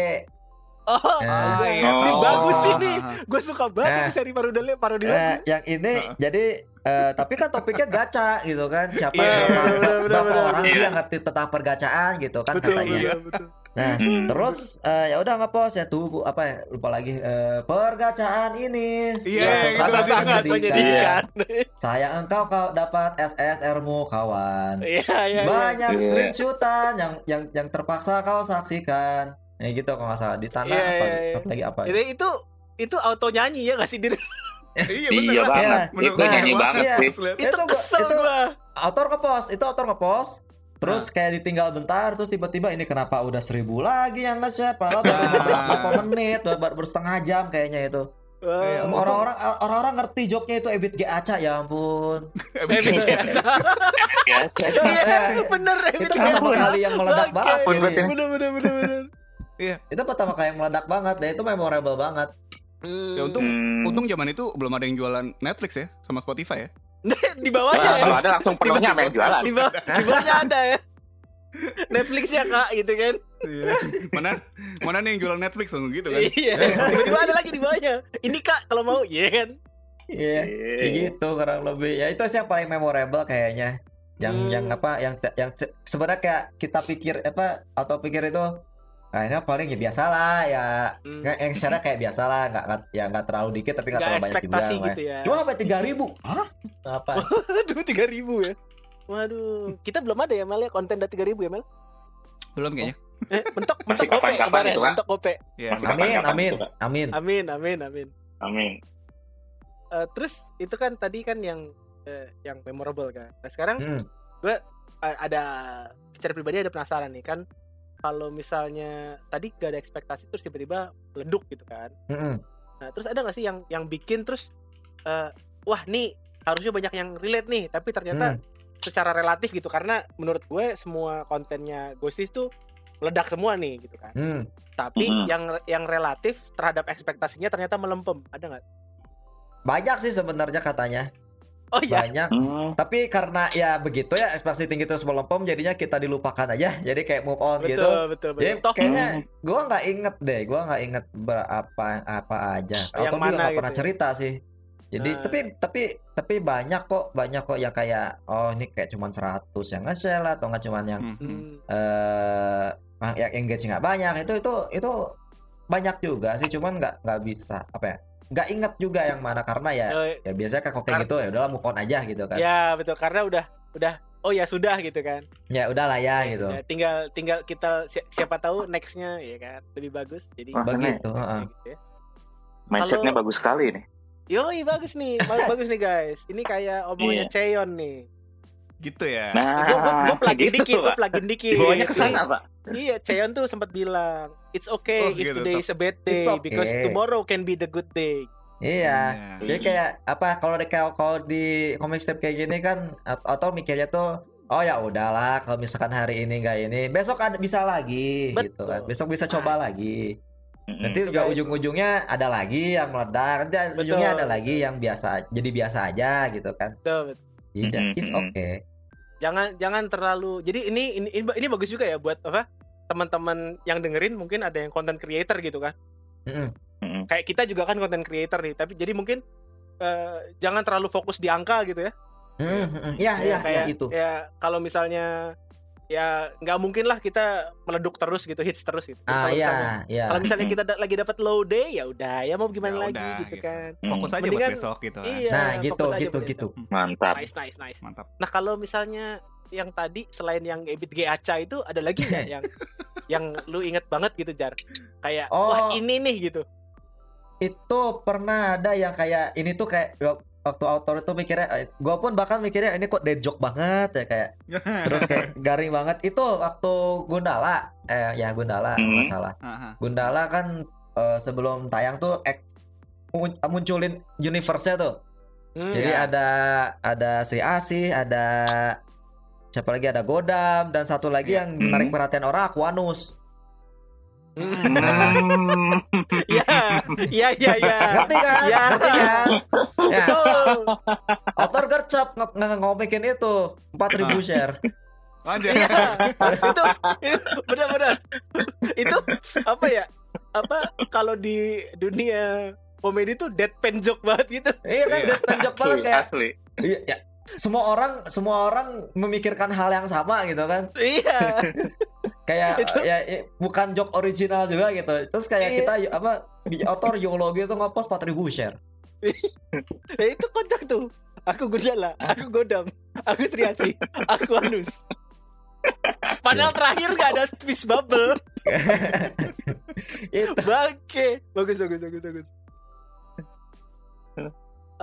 oh
Ah,
gue-
iya.
ini
Oh.
bagus ini
ah,
gue suka banget
Eh.
nih seri parodi parodi
Eh,
lagu
yang ini jadi eh, tapi kan topiknya gacha gitu kan. Siapa berapa,
bener, bener, bener.
orang sih
Iya.
yang ngerti tentang pergacaan gitu kan
betul
katanya.
betul betul
Nah,
Hmm.
terus eh, ya udah ngepost ya tuh Bu, apa ya lupa lagi eh, pergacaan ini
Iya,
suatu
itu
saat
sangat sangat
menyedihkan. Sayang engkau kau dapat SSR-mu kawan.
iya iya iya.
Banyak
Iya.
screenshotan yang yang yang terpaksa kau saksikan. Ya gitu kalau nggak salah di tanah
Iya,
apa
iya, iya.
satu lagi apa?
itu itu itu auto nyanyi ya nggak sih diri
Iya
Iya
bener.
banget.
Iya.
Itu
Nah,
nyanyi
iya.
banget
Iya.
sih.
Lihat.
itu
Itu itu-
gua
Autor ngepost, itu autor ngepost. Terus kayak ditinggal bentar, terus tiba-tiba ini kenapa udah seribu lagi yang nge-share? Padahal baru beberapa menit, baru, baru setengah jam kayaknya itu.
Iya,
Wah.
Orang-orang orang-orang ngerti joknya itu Ebit G Aca ya ampun.
Ebit.
Ya,
Itu
Iya,
eh,
bener Ebit
itu pertama kali yang meledak banget.
Bener bener bener bener.
Itu pertama kali yang meledak banget dan itu memorable banget.
Hmm.
Ya untung
Hmm.
untung zaman itu belum ada yang jualan Netflix ya sama Spotify ya.
di bawahnya
Nah,
ya.
kalau ada langsung penuhnya sama yang jualan.
Di, bawah, di bawahnya ada ya. Netflixnya kak gitu kan.
Mana mana nih yang jualan Netflix langsung gitu kan.
Iya. Tiba-tiba ada lagi di bawahnya. Ini kak kalau mau, iya kan.
Iya. Kayak gitu kurang lebih. Ya itu sih yang paling memorable kayaknya. Yang
Hmm.
yang apa yang yang se- sebenarnya kayak kita pikir apa atau pikir itu kayaknya paling ya biasa lah ya
Hmm.
Nggak, yang secara kayak biasa lah nggak nggak- ya nggak terlalu dikit tapi nggak terlalu banyak juga
gitu ya.
cuma sampai tiga ribu Hah? apa
Aduh, 3000 ya. Waduh, kita belum ada ya Mel ya konten dari 3000 ya Mel.
Belum kayaknya.
Eh, mentok
Masih
mentok
itu, Kak.
mentok gope.
Iya.
Masih
amin amin amin
Amin, amin, amin.
Amin.
Eh, terus itu kan tadi kan yang eh, yang memorable kan. Nah, sekarang
Hmm.
eh, ada secara pribadi ada penasaran nih kan kalau misalnya tadi gak ada ekspektasi terus tiba-tiba meleduk gitu kan.
Mm-mm.
Nah, terus ada gak sih yang yang bikin terus eh, wah nih harusnya banyak yang relate nih, tapi ternyata
Hmm.
secara relatif gitu karena menurut gue semua kontennya Ghosties tuh meledak semua nih gitu kan.
Hmm.
Tapi
Mhm.
yang yang relatif terhadap ekspektasinya ternyata melempem. Ada nggak?
banyak sih sebenarnya katanya
Oh iya.
banyak
Hmm.
tapi karena ya begitu ya ekspektasi tinggi terus melempem jadinya kita dilupakan aja jadi kayak move on
Betul,
gitu
betul, betul.
Jadi
Toh
kayaknya gua nggak inget deh, gua nggak inget berapa apa aja.
Yang
Atau
mana
nggak
gitu
pernah
ya?
cerita sih. Jadi
Nah.
tapi tapi tapi banyak kok banyak kok yang kayak oh ini kayak cuman 100 yang nge-share atau nggak cuman yang
Hmm, hmm.
Hmm.
eh yang engage nggak banyak itu itu itu banyak juga sih cuman nggak nggak bisa apa ya nggak inget juga yang mana karena ya
Eh,
ya biasanya kayak kayak gitu ya udahlah move on aja gitu kan ya,
ya betul karena udah udah oh ya sudah gitu kan.
udahlah ya
Ya
gitu
sudah, tinggal tinggal kita si- siapa tahu nextnya ya kan lebih bagus. Jadi
Wah,
begitu heeh.
gitu ya.
Mindsetnya
Kalau-
bagus sekali nih.
Yoi bagus nih, ba- bagus nih guys. Ini kayak omongannya
Iya.
Cheon nih.
Gitu ya.
Nah,
Gue plugin
gitu,
dikit, gue plugin dikit.
Bawanya ke sana, Pak.
Iya, Cheon tuh sempat bilang, it's okay
Oh,
if
gitu,
today is a bad day
okay.
because tomorrow can be the good day.
iya
Iya.
Jadi kayak apa kalau di kalau di comic strip kayak gini kan at- atau mikirnya tuh oh ya udahlah kalau misalkan hari ini nggak ini besok ada bisa lagi gitu kan
Betul.
besok bisa coba lagi
Mm-mm.
nanti juga ujung-ujungnya ada lagi yang meledak nanti
Betul,
ujungnya ada
betul.
lagi yang biasa jadi biasa aja gitu kan
Betul, betul.
jadi
Mm-mm,
it's okay
Jangan jangan terlalu. Jadi ini ini ini, ini bagus juga ya buat apa? Teman-teman yang dengerin mungkin ada yang content creator gitu kan.
Mm-mm.
Kayak kita juga kan content creator nih, tapi jadi mungkin eh, jangan terlalu fokus di angka gitu ya.
Mm, mm, mm. ya ya ya
kayak
itu
ya kalau misalnya ya nggak mungkin lah kita meleduk terus gitu hits terus gitu
ah
kalau misalnya
ya ya
kalau misalnya kita da- lagi dapat low day ya udah ya mau gimana
Ya
lagi
udah,
gitu
gitu.
kan
Fokus aja
Mendingan-
buat besok gitu kan.
iya
nah gitu gitu gitu
besok.
Mantap.
nice nice nice
Mantap.
nah kalau misalnya yang tadi selain yang Ebit G Aca itu ada lagi nggak yang yang lu inget banget gitu jar kayak wah
Oh.
ini nih gitu
itu pernah ada yang kayak ini tuh kayak waktu autor itu mikirnya gue pun bahkan mikirnya ini kok dead joke banget ya kayak terus kayak garing banget itu waktu Gundala eh ya Gundala
Hmm.
nggak salah
Aha.
Gundala kan eh, sebelum tayang tuh ek, mun- munculin universe-nya tuh
Hmm,
jadi
Iya.
ada ada Sri Asih ada siapa lagi ada Godam dan satu lagi
Iya.
yang
Hmm.
menarik perhatian orang Aquanus
Hmm.
Iya, iya, iya, iya.
ngerti kan
Iya.
ngerti kan ya
Betul.
author gercep ngomikin itu 4000 share
Lanjut.
Iya. itu, itu benar-benar. itu apa ya? Apa kalau di dunia komedi tuh deadpan joke banget gitu.
iya kan
Iya.
deadpan joke banget kayak
asli.
iya ya. Semua orang semua orang memikirkan hal yang sama gitu kan
Iya.
kayak
Itu-
ya bukan joke original juga gitu terus kayak
Iya.
kita apa di author Yolo gitu ngepost 4000 share
Ya, itu kocak tuh. Aku Gundala, aku Godam, aku Triasi, aku Anus. Padahal terakhir gak ada twist bubble.
itu
Bangke. Bagus, bagus, bagus, bagus.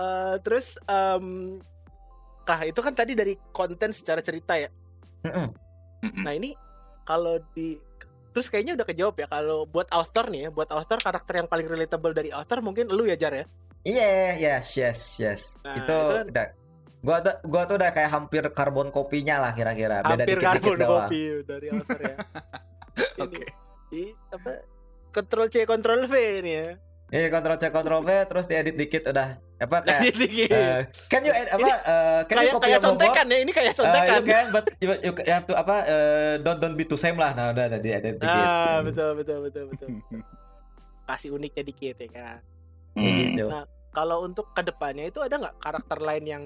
Eh, terus em kah itu kan tadi dari konten secara cerita ya. Nah ini kalau di terus kayaknya udah kejawab ya kalau buat author nih ya, buat author karakter yang paling relatable dari author mungkin lu ya Jar ya.
Iya, yes, yes, yes.
Nah,
itu,
itu kan-
udah. Gua tuh, gua tuh udah kayak hampir karbon kopinya lah kira-kira. Beda
Hampir
dikit-dikit
karbon
doang.
kopi dari author ya. Ini,
Oke.
i- apa? Control C, Control V ini ya.
Iya, kontrol C, kontrol V, terus diedit dikit udah. Apa kayak
dikit.
eh, can you edit apa? eh, can you
kayak
copy
kayak contekan ya, ini kayak
Uh,
contekan.
you can, but you, you, you have to apa? eh, don't don't be too same lah. Nah, udah udah diedit dikit.
Ah, betul betul betul betul. Kasih uniknya dikit ya kan.
Hmm.
gitu.
Nah, kalau untuk ke depannya itu ada nggak karakter lain yang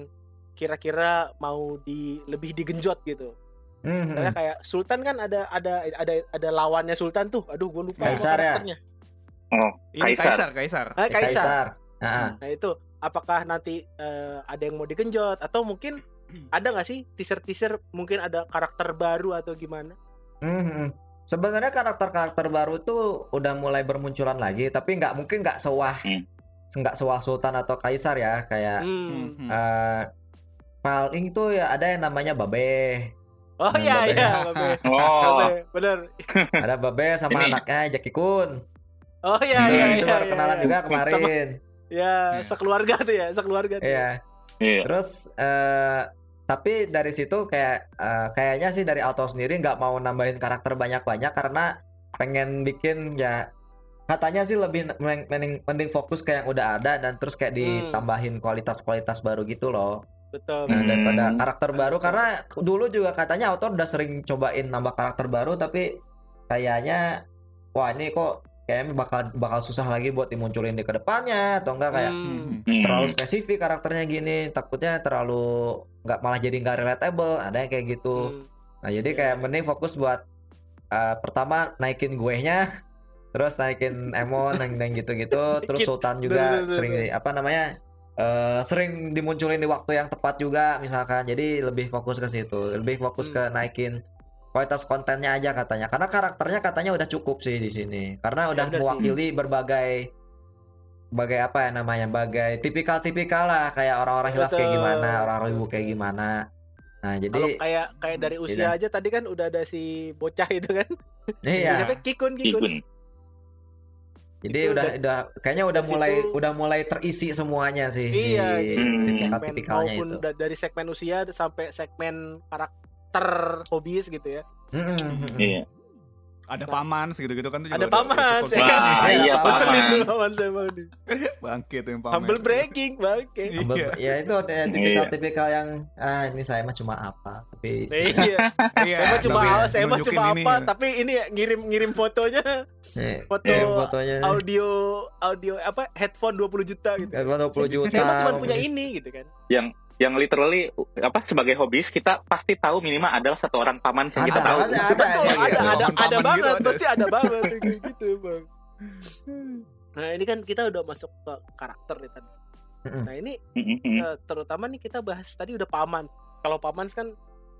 kira-kira mau di lebih digenjot gitu?
Mhm.
Misalnya kayak Sultan kan ada ada ada ada lawannya Sultan tuh. Aduh, gue lupa
Kaisar ya?
Oh,
Ini
Kaisar.
Kaisar, Kaisar.
Ah, Kaisar.
Kaisar. Ah,
Nah itu apakah nanti eh, ada yang mau digenjot atau mungkin ada nggak sih teaser-teaser mungkin ada karakter baru atau gimana?
mhm. Sebenarnya karakter-karakter baru tuh udah mulai bermunculan lagi, tapi nggak mungkin nggak sewah
Hmm.
nggak sewah Sultan atau Kaisar ya, kayak
Hmm.
Hmm.
eh paling tuh ya ada yang namanya Babe.
Oh
Hmm,
iya
Babe.
iya, Babe.
Oh,
Babe, bener.
Ada Babe sama
Ini.
anaknya Jackie Kun.
Oh iya
Hmm,
iya
itu
iya.
baru
iya,
kenalan
iya.
juga kemarin.
Ya,
Iya.
sekeluarga tuh ya, sekeluarga tuh.
Iya.
iya.
Terus eh tapi dari situ kayak eh, kayaknya sih dari auto sendiri nggak mau nambahin karakter banyak-banyak karena pengen bikin ya katanya sih lebih mending, mending, fokus kayak yang udah ada dan terus kayak
Hmm.
ditambahin kualitas-kualitas baru gitu loh.
Betul.
Nah,
Hmm.
daripada karakter baru karena dulu juga katanya autor udah sering cobain nambah karakter baru tapi kayaknya wah ini kok kayaknya bakal bakal susah lagi buat dimunculin di ke depannya atau enggak kayak
Hmm.
Terlalu spesifik karakternya gini takutnya terlalu nggak malah jadi nggak relatable ada yang kayak gitu
Hmm.
nah jadi kayak mending fokus buat uh, pertama naikin gue nya terus naikin Emon dan, dan gitu-gitu terus. Sultan juga sering apa namanya eh, sering dimunculin di waktu yang tepat juga misalkan jadi lebih fokus ke situ lebih fokus
Hmm.
ke naikin kualitas kontennya aja katanya karena karakternya katanya udah cukup sih di sini karena udah
bener sih.
mewakili berbagai bagai apa ya namanya bagai tipikal-tipikal lah kayak orang-orang hilaf kayak gimana orang-orang ibu kayak gimana nah
Kalau
jadi
kayak kayak dari
Iya.
usia aja tadi kan udah ada si bocah itu kan.
iya
Siapa? Kikun, Kikun.
Kikun.
Jadi
Itu
udah udah kayaknya udah
dari
mulai
situ-
udah mulai terisi semuanya sih
Iya,
si
jadi
Hmm.
segmen
tipikal-tipikalnya
maupun
itu.
da- dari segmen usia sampai segmen karakter hobis gitu ya.
Mm-mm.
Iya.
Ada paman gitu-gitu kan tuh juga
Ada paman, saya.
Wah,
Iya,
iya
paman.
Dulu paman saya mau nih.
Bangke tuh yang paman.
Humble breaking, bangke.
Iya.
Ya itu ya, tipikal-tipikal yang ah ini saya mah cuma apa tapi
Iya.
Iya,
Saya mah cuma
sebagai
saya mah cuma apa, tapi ini ya, ngirim ngirim fotonya foto
fotonya
audio audio apa headphone 20 juta gitu.
Eh, 20 juta.
Saya mah cuma punya ini gitu kan.
Yang yang literally apa sebagai hobis kita pasti tahu minimal adalah satu orang paman yang kita
Ada,
tahu.
ada, ada,
Betul, ada ada ada
Paman-paman
banget,
gitu ada.
pasti ada banget kayak gitu, Bang. Nah, ini kan kita udah masuk ke karakter nih tadi. Nah, ini eh, terutama nih kita bahas tadi udah paman. Kalau paman kan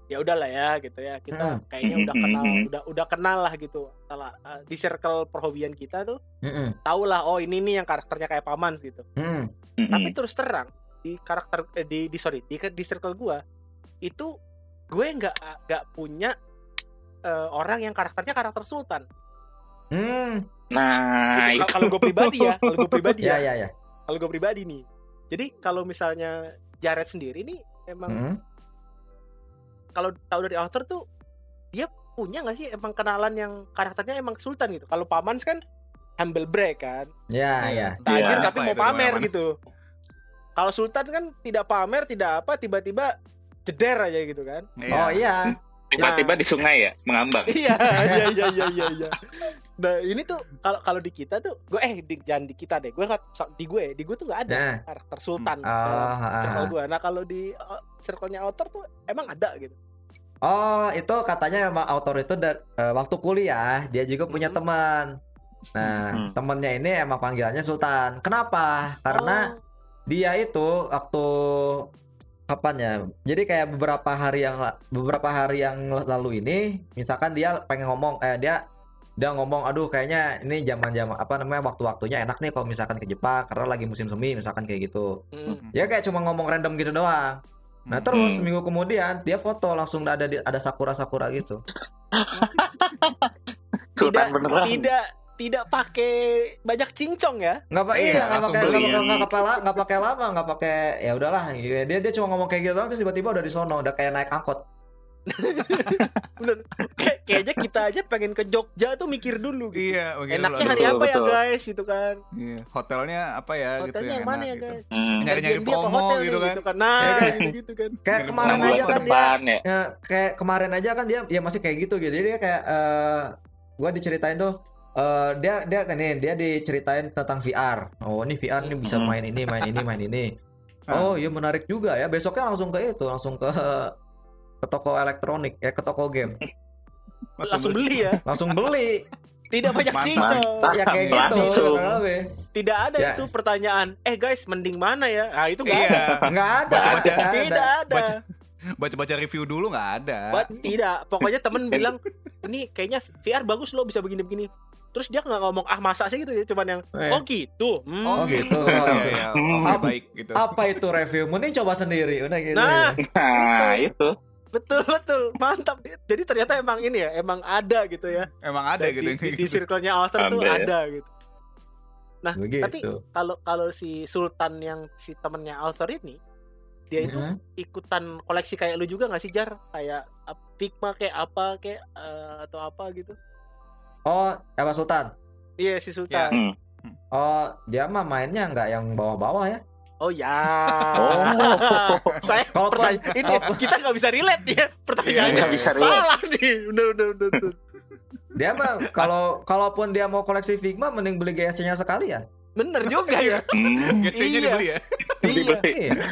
ya udahlah ya gitu ya. Kita kayaknya udah kenal, udah udah kenal lah gitu. Salah eh, di circle perhobian kita tuh
Mm-mm,
tau lah oh ini nih yang karakternya kayak paman gitu. Tapi terus terang di karakter eh, di di sorry di di circle gua itu gue nggak nggak punya eh, orang yang karakternya karakter sultan.
Mm.
Nah,
Itu
itu.
kalau gue pribadi ya, kalau gue pribadi
Ya
ya,
ya ya.
kalau gue pribadi nih. Jadi kalau misalnya Jared sendiri nih emang
Mm.
kalau tahu dari author tuh dia punya nggak sih emang kenalan yang karakternya emang sultan gitu. Kalau Pamans kan humble brag kan,
Ya ya.
tajir
Iya.
tapi mau pamer gitu. Kalau sultan kan tidak pamer, tidak apa, tiba-tiba jeder aja gitu kan.
Oh iya.
Tiba-tiba di sungai ya, mengambang.
iya, iya, iya, iya, iya, iya. Nah ini tuh kalau kalau di kita tuh, gue eh di, jangan di kita deh, gue di gue, di gue tuh nggak ada
Nah.
karakter sultan
Oh,
circle
ah.
gue. Nah kalau di uh, circle-nya author tuh emang ada gitu.
Oh, itu katanya memang autor itu da- eh, waktu kuliah dia juga punya
Mhm.
teman. Nah,
Mhm.
temennya ini emang panggilannya Sultan. Kenapa? Karena
Oh,
dia itu waktu kapan ya? Jadi kayak beberapa hari yang beberapa hari yang lalu ini, misalkan dia pengen ngomong, eh dia dia ngomong, aduh kayaknya ini zaman-zaman apa namanya waktu-waktunya enak nih kalau misalkan ke Jepang karena lagi musim semi misalkan kayak gitu.
hmm.
Ya kayak cuma ngomong random gitu doang. Nah terus
Hmm.
seminggu kemudian dia foto langsung ada di- ada sakura sakura gitu.
Tidak
beneran.
tidak tidak pakai banyak cincong ya.
nggak pak
Iya,
iya nggak pakai nggak nggak pakai nggak pakai lama nggak pakai ya udahlah dia dia cuma ngomong kayak gitu doang terus tiba-tiba udah di sono udah kayak naik angkot
Bener. Kayak kayaknya kita aja pengen ke Jogja tuh mikir dulu gitu.
Iya,
Enaknya
dulu.
hari
Betul,
apa ya
betul.
guys gitu kan.
Iya, hotelnya apa ya gitu
Hotelnya yang mana
enak
ya
gitu.
guys?
Hmm.
Nyari-nyari promo
hotel
gitu kan.
Nah,
Ya, kayak-
gitu gitu kan.
kayak kemarin aja kan dia
depan ya.
ya, kayak kemarin aja kan dia ya masih kayak gitu gitu jadi dia kayak eh gua diceritain tuh eh dia dia kan nih dia diceritain tentang VR oh ini VR nih bisa
Hmm.
main ini main ini main ini
Ah.
oh iya menarik juga ya besoknya langsung ke itu langsung ke ke toko elektronik ya ke toko game
Langsung beli ya.
langsung beli
Tidak banyak cincong.
ya kayak gitu.
Tidak ada
Ya.
itu pertanyaan. Eh guys, mending mana ya? Nah, itu enggak ada.
Iya.
nggak ada nggak ada.
Tidak ada.
Baca- Baca-baca review dulu nggak ada.
Buat tidak. Pokoknya temen bilang, ini kayaknya VR bagus loh bisa begini-begini. Terus dia nggak ngomong ah masa sih gitu ya, cuman yang
Eh.
oh gitu. Hmm.
Oh, gitu.
Oh, iya, iya.
Hmm.
Oke, baik gitu.
apa itu review mending coba sendiri udah gitu
Nah,
Nah, itu.
betul betul, mantap. Jadi ternyata emang ini ya, emang ada gitu ya.
Emang ada
di,
gitu.
di,
kayak
di
gitu.
circle-nya author tuh
Ada ya.
ada gitu. Nah,
begitu
tapi kalau kalau si Sultan yang si temennya author ini dia itu
Mhm.
ikutan koleksi kayak lu juga nggak sih Jar kayak uh, Figma kayak apa kayak eh, atau apa gitu
oh apa Sultan
iya si Sultan
Hmm.
oh dia mah mainnya nggak yang bawah-bawah ya
oh ya
Oh.
saya
Kalau
pertanya- ini kita nggak bisa relate ya pertanyaannya
Nggak bisa relate.
salah nih udah udah udah, udah.
Dia mah kalau kalaupun dia mau koleksi Figma mending beli GSC-nya sekali ya.
Bener juga ya.
Hmm,
GC-nya
Iya.
dibeli ya.
Iya.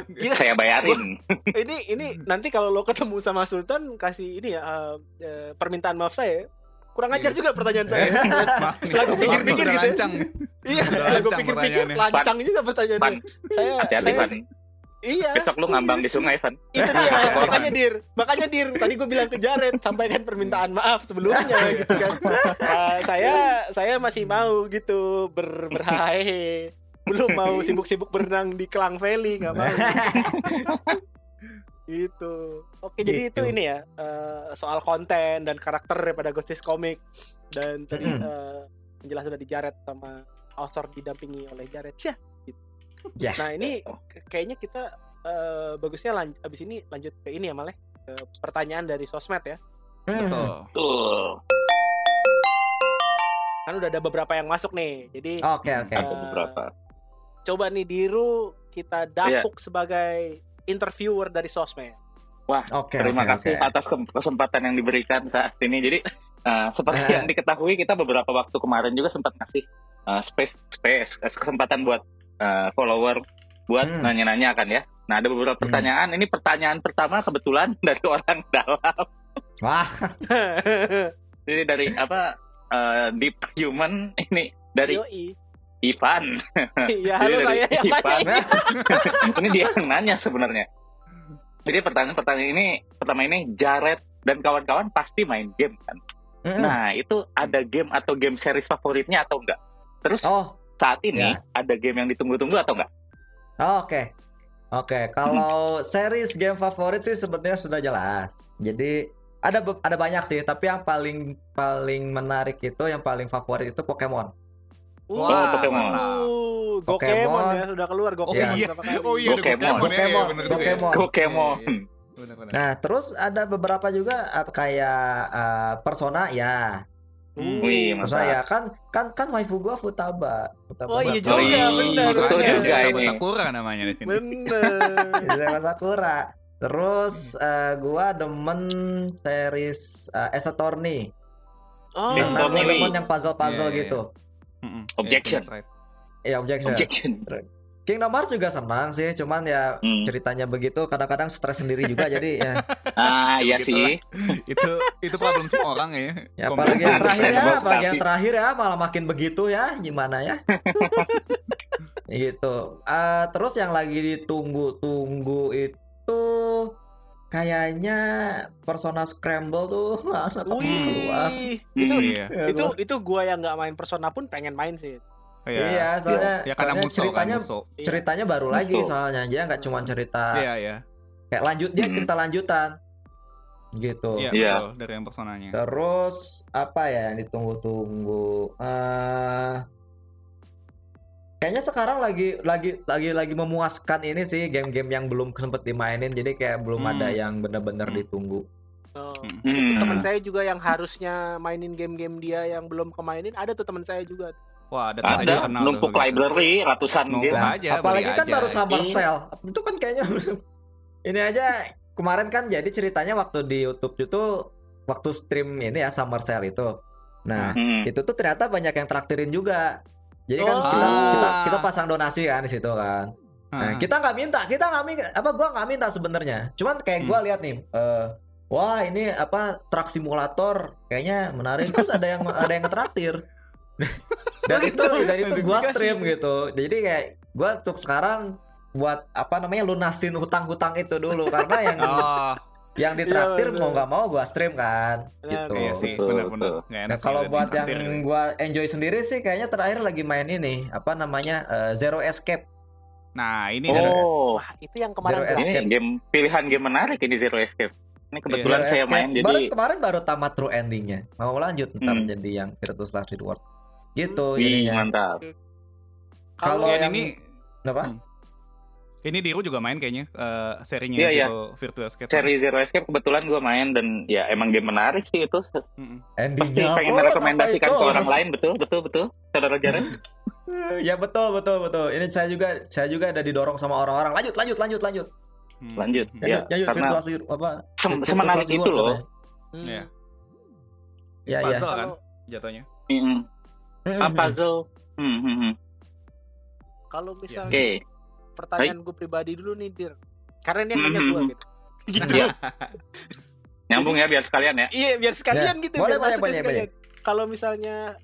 Iya.
Saya bayarin.
Ini ini nanti kalau lo ketemu sama Sultan kasih ini ya eh, eh, permintaan maaf saya. Kurang ajar
Iya.
juga pertanyaan saya. Setelah gue pikir-pikir gitu ya.
lancang.
iya, setelah gue
lancang
pikir-pikir lancang juga pertanyaannya.
Pan,
Saya
hati-hati
saya iya.
Besok lu ngambang di sungai, Van.
Itu dia, makanya dir, makanya dir. Tadi gue bilang ke Jared, sampaikan permintaan maaf sebelumnya gitu kan. Eh, saya saya masih mau gitu ber berhahe. Belum mau sibuk-sibuk berenang di Klang Valley, nggak mau. gitu. Oke, jadi itu
Gitu.
ini ya eh, soal konten dan karakter daripada Ghostis Comic dan tadi
Mm-mm.
eh, penjelasan dari Jared sama author didampingi oleh Jared ya.
Ya.
Nah ini kayaknya kita eh, bagusnya lan abis ini lanjut ke ini ya Maleh ke pertanyaan dari sosmed ya.
Hmm.
Betul.
Tuh.
Kan udah ada beberapa yang masuk nih. Jadi
Oke oke.
Ada beberapa.
Coba nih Diru kita dapuk sebagai interviewer dari sosmed.
Oke.
Terima
oke,
kasih
oke.
atas ke- kesempatan yang diberikan saat ini. Jadi eh, seperti yang diketahui kita beberapa waktu kemarin juga sempat ngasih eh, space space eh, kesempatan buat eh, follower buat
Hmm.
nanya-nanya kan ya. Nah ada beberapa
Hmm.
pertanyaan. Ini pertanyaan pertama kebetulan dari orang dalam.
Wah.
Jadi dari apa eh, Deep Human ini dari
Yoi.
Ivan.
Iya, halo
dari
saya yang
Ivan.
nanya.
ini dia yang nanya sebenarnya. Jadi pertanyaan-pertanyaan ini pertama ini Jared dan kawan-kawan pasti main game kan.
Mm-mm.
Nah, itu ada game atau game series favoritnya atau enggak? Terus
Oh.
saat ini
ya.
ada game yang ditunggu-tunggu atau enggak?
Oh, Oke. Oke, kalau series game favorit sih sebenarnya sudah jelas. Jadi ada ada banyak sih, tapi yang paling paling menarik itu yang paling favorit itu Pokemon.
Wah,
Pokemon.
Uh, Gokemon
Pokemon.
ya sudah keluar
Oh
Gokemon
iya.
berapa kali.
Oh iya, ada
Pokemon.
Pokemon.
Pokemon.
Iya, bener.
Pokemon.
Pokemon.
Iya, iya.
Nah, terus ada beberapa juga apa, kayak uh, Persona ya.
Hmm.
Wih, mantap.
ya kan kan kan waifu gua Futaba. Futaba
Oh iya juga,
Wih,
benar.
betul
benar.
juga
Futaba
ini.
Sakura namanya di sini.
Bener.
Futaba Sakura. Terus uh, gua demen series uh, Ace Attorney.
Oh,
Attorney.
demen yang puzzle-puzzle
Iya, iya,
gitu.
Mm-mm.
Objection.
Iya, right.
Iya, objection.
Objection.
Kingdom Hearts juga senang sih, cuman ya
Hmm.
ceritanya begitu kadang-kadang stres sendiri juga jadi ya.
Ah, iya sih.
itu itu problem semua orang ya.
Ya apalagi yang terakhir ya, apalagi yang terakhir ya malah makin begitu ya, gimana ya? gitu. Eh, terus yang lagi ditunggu-tunggu itu kayaknya Persona Scramble tuh kenapa belum keluar.
Wih, itu
Hmm.
Iya.
itu itu gua yang nggak main Persona pun pengen main sih.
Iya, soalnya,
Ya karena
soalnya
musuh kan
ceritanya
musuh.
Iya.
ceritanya baru lagi
Musuh.
soalnya dia nggak cuma cerita
Iya, iya.
kayak lanjut dia
Hmm.
cerita lanjutan gitu.
Iya,
Iya.
betul dari yang personanya.
Terus apa ya yang ditunggu-tunggu? Eh kayaknya sekarang lagi lagi lagi lagi memuaskan ini sih game-game yang belum sempet dimainin jadi kayak belum
Hmm.
ada yang benar-benar
Hmm.
ditunggu.
Oh.
Hmm.
Hmm.
Teman saya juga yang harusnya mainin game-game dia yang belum kemainin ada tuh teman saya juga.
Wah, ada
Ada numpuk
gitu.
library ratusan
Numpuk
game.
aja,
Apalagi kan
aja.
baru Summer
Iya.
Sale. Itu kan kayaknya ini aja kemarin kan jadi ceritanya waktu di YouTube itu waktu stream ini ya Summer Sale itu. Nah,
Hmm.
itu tuh ternyata banyak yang traktirin juga. Jadi kan
Oh.
kita kita kita pasang donasi kan di situ kan.
Ah.
Nah, kita nggak minta, kita nggak minta, apa gua nggak minta sebenarnya. Cuman kayak gua lihat nih, eh, wah ini apa truk simulator, kayaknya menarik. Terus ada yang ada yang ngetraktir. dan itu dan itu gua stream
itu.
gitu. Jadi kayak gua untuk sekarang buat apa namanya lunasin hutang-hutang itu dulu karena yang
Oh,
yang ditraktir
Iya,
mau
bener.
nggak mau gua stream kan
Nah,
gitu.
iya sih,
betul,
benar-benar.
Nah, kalau buat yang
ditraktir.
gua enjoy sendiri sih kayaknya terakhir lagi main ini apa namanya eh, Zero Escape.
Nah, ini.
Oh,
Wah, itu yang kemarin
Zero
tuh.
ini
Escape.
game pilihan game menarik ini Zero Escape. Ini kebetulan
Zero
saya
Escape.
main
baru
jadi
kemarin baru tamat true endingnya. Mau lanjut ntar
Hmm.
jadi yang Virtus Last Reward. Gitu
Wih,
jadinya.
mantap.
Kalau
Ya,
yang
ini
apa?
Hmm. Ini Diru juga main kayaknya eh, serinya
Iya, iya.
Zero Virtual Escape.
Seri Zero Escape kebetulan gue main dan ya emang game menarik sih itu.
Mm-mm.
Pasti
Endingnya
pengen merekomendasikan
Apa
ke orang lain betul betul betul. Saudara Jared.
Ya betul betul betul. Ini saya juga saya juga ada didorong sama orang-orang. Lanjut lanjut lanjut lanjut.
Hmm.
Lanjut.
Hmm.
Ya,
Lanjut lanjut
karena
Reward apa?
sem- semenarik itu loh.
Hmm.
Iya.
Ya ya.
Puzzle kan?
Kalau
jatuhnya.
Mm-mm. Apa Zo? Hmm, hmm, hmm.
Kalau misalnya
Oke.
Pertanyaan gue pribadi dulu nih Dir. Karena ini yang nanya
Mhm.
gue gitu. gitu.
Iya. Nyambung ya biar sekalian ya.
Iya biar sekalian gitu.
Boleh,
biar
boleh, boleh,
sekalian. Kalau misalnya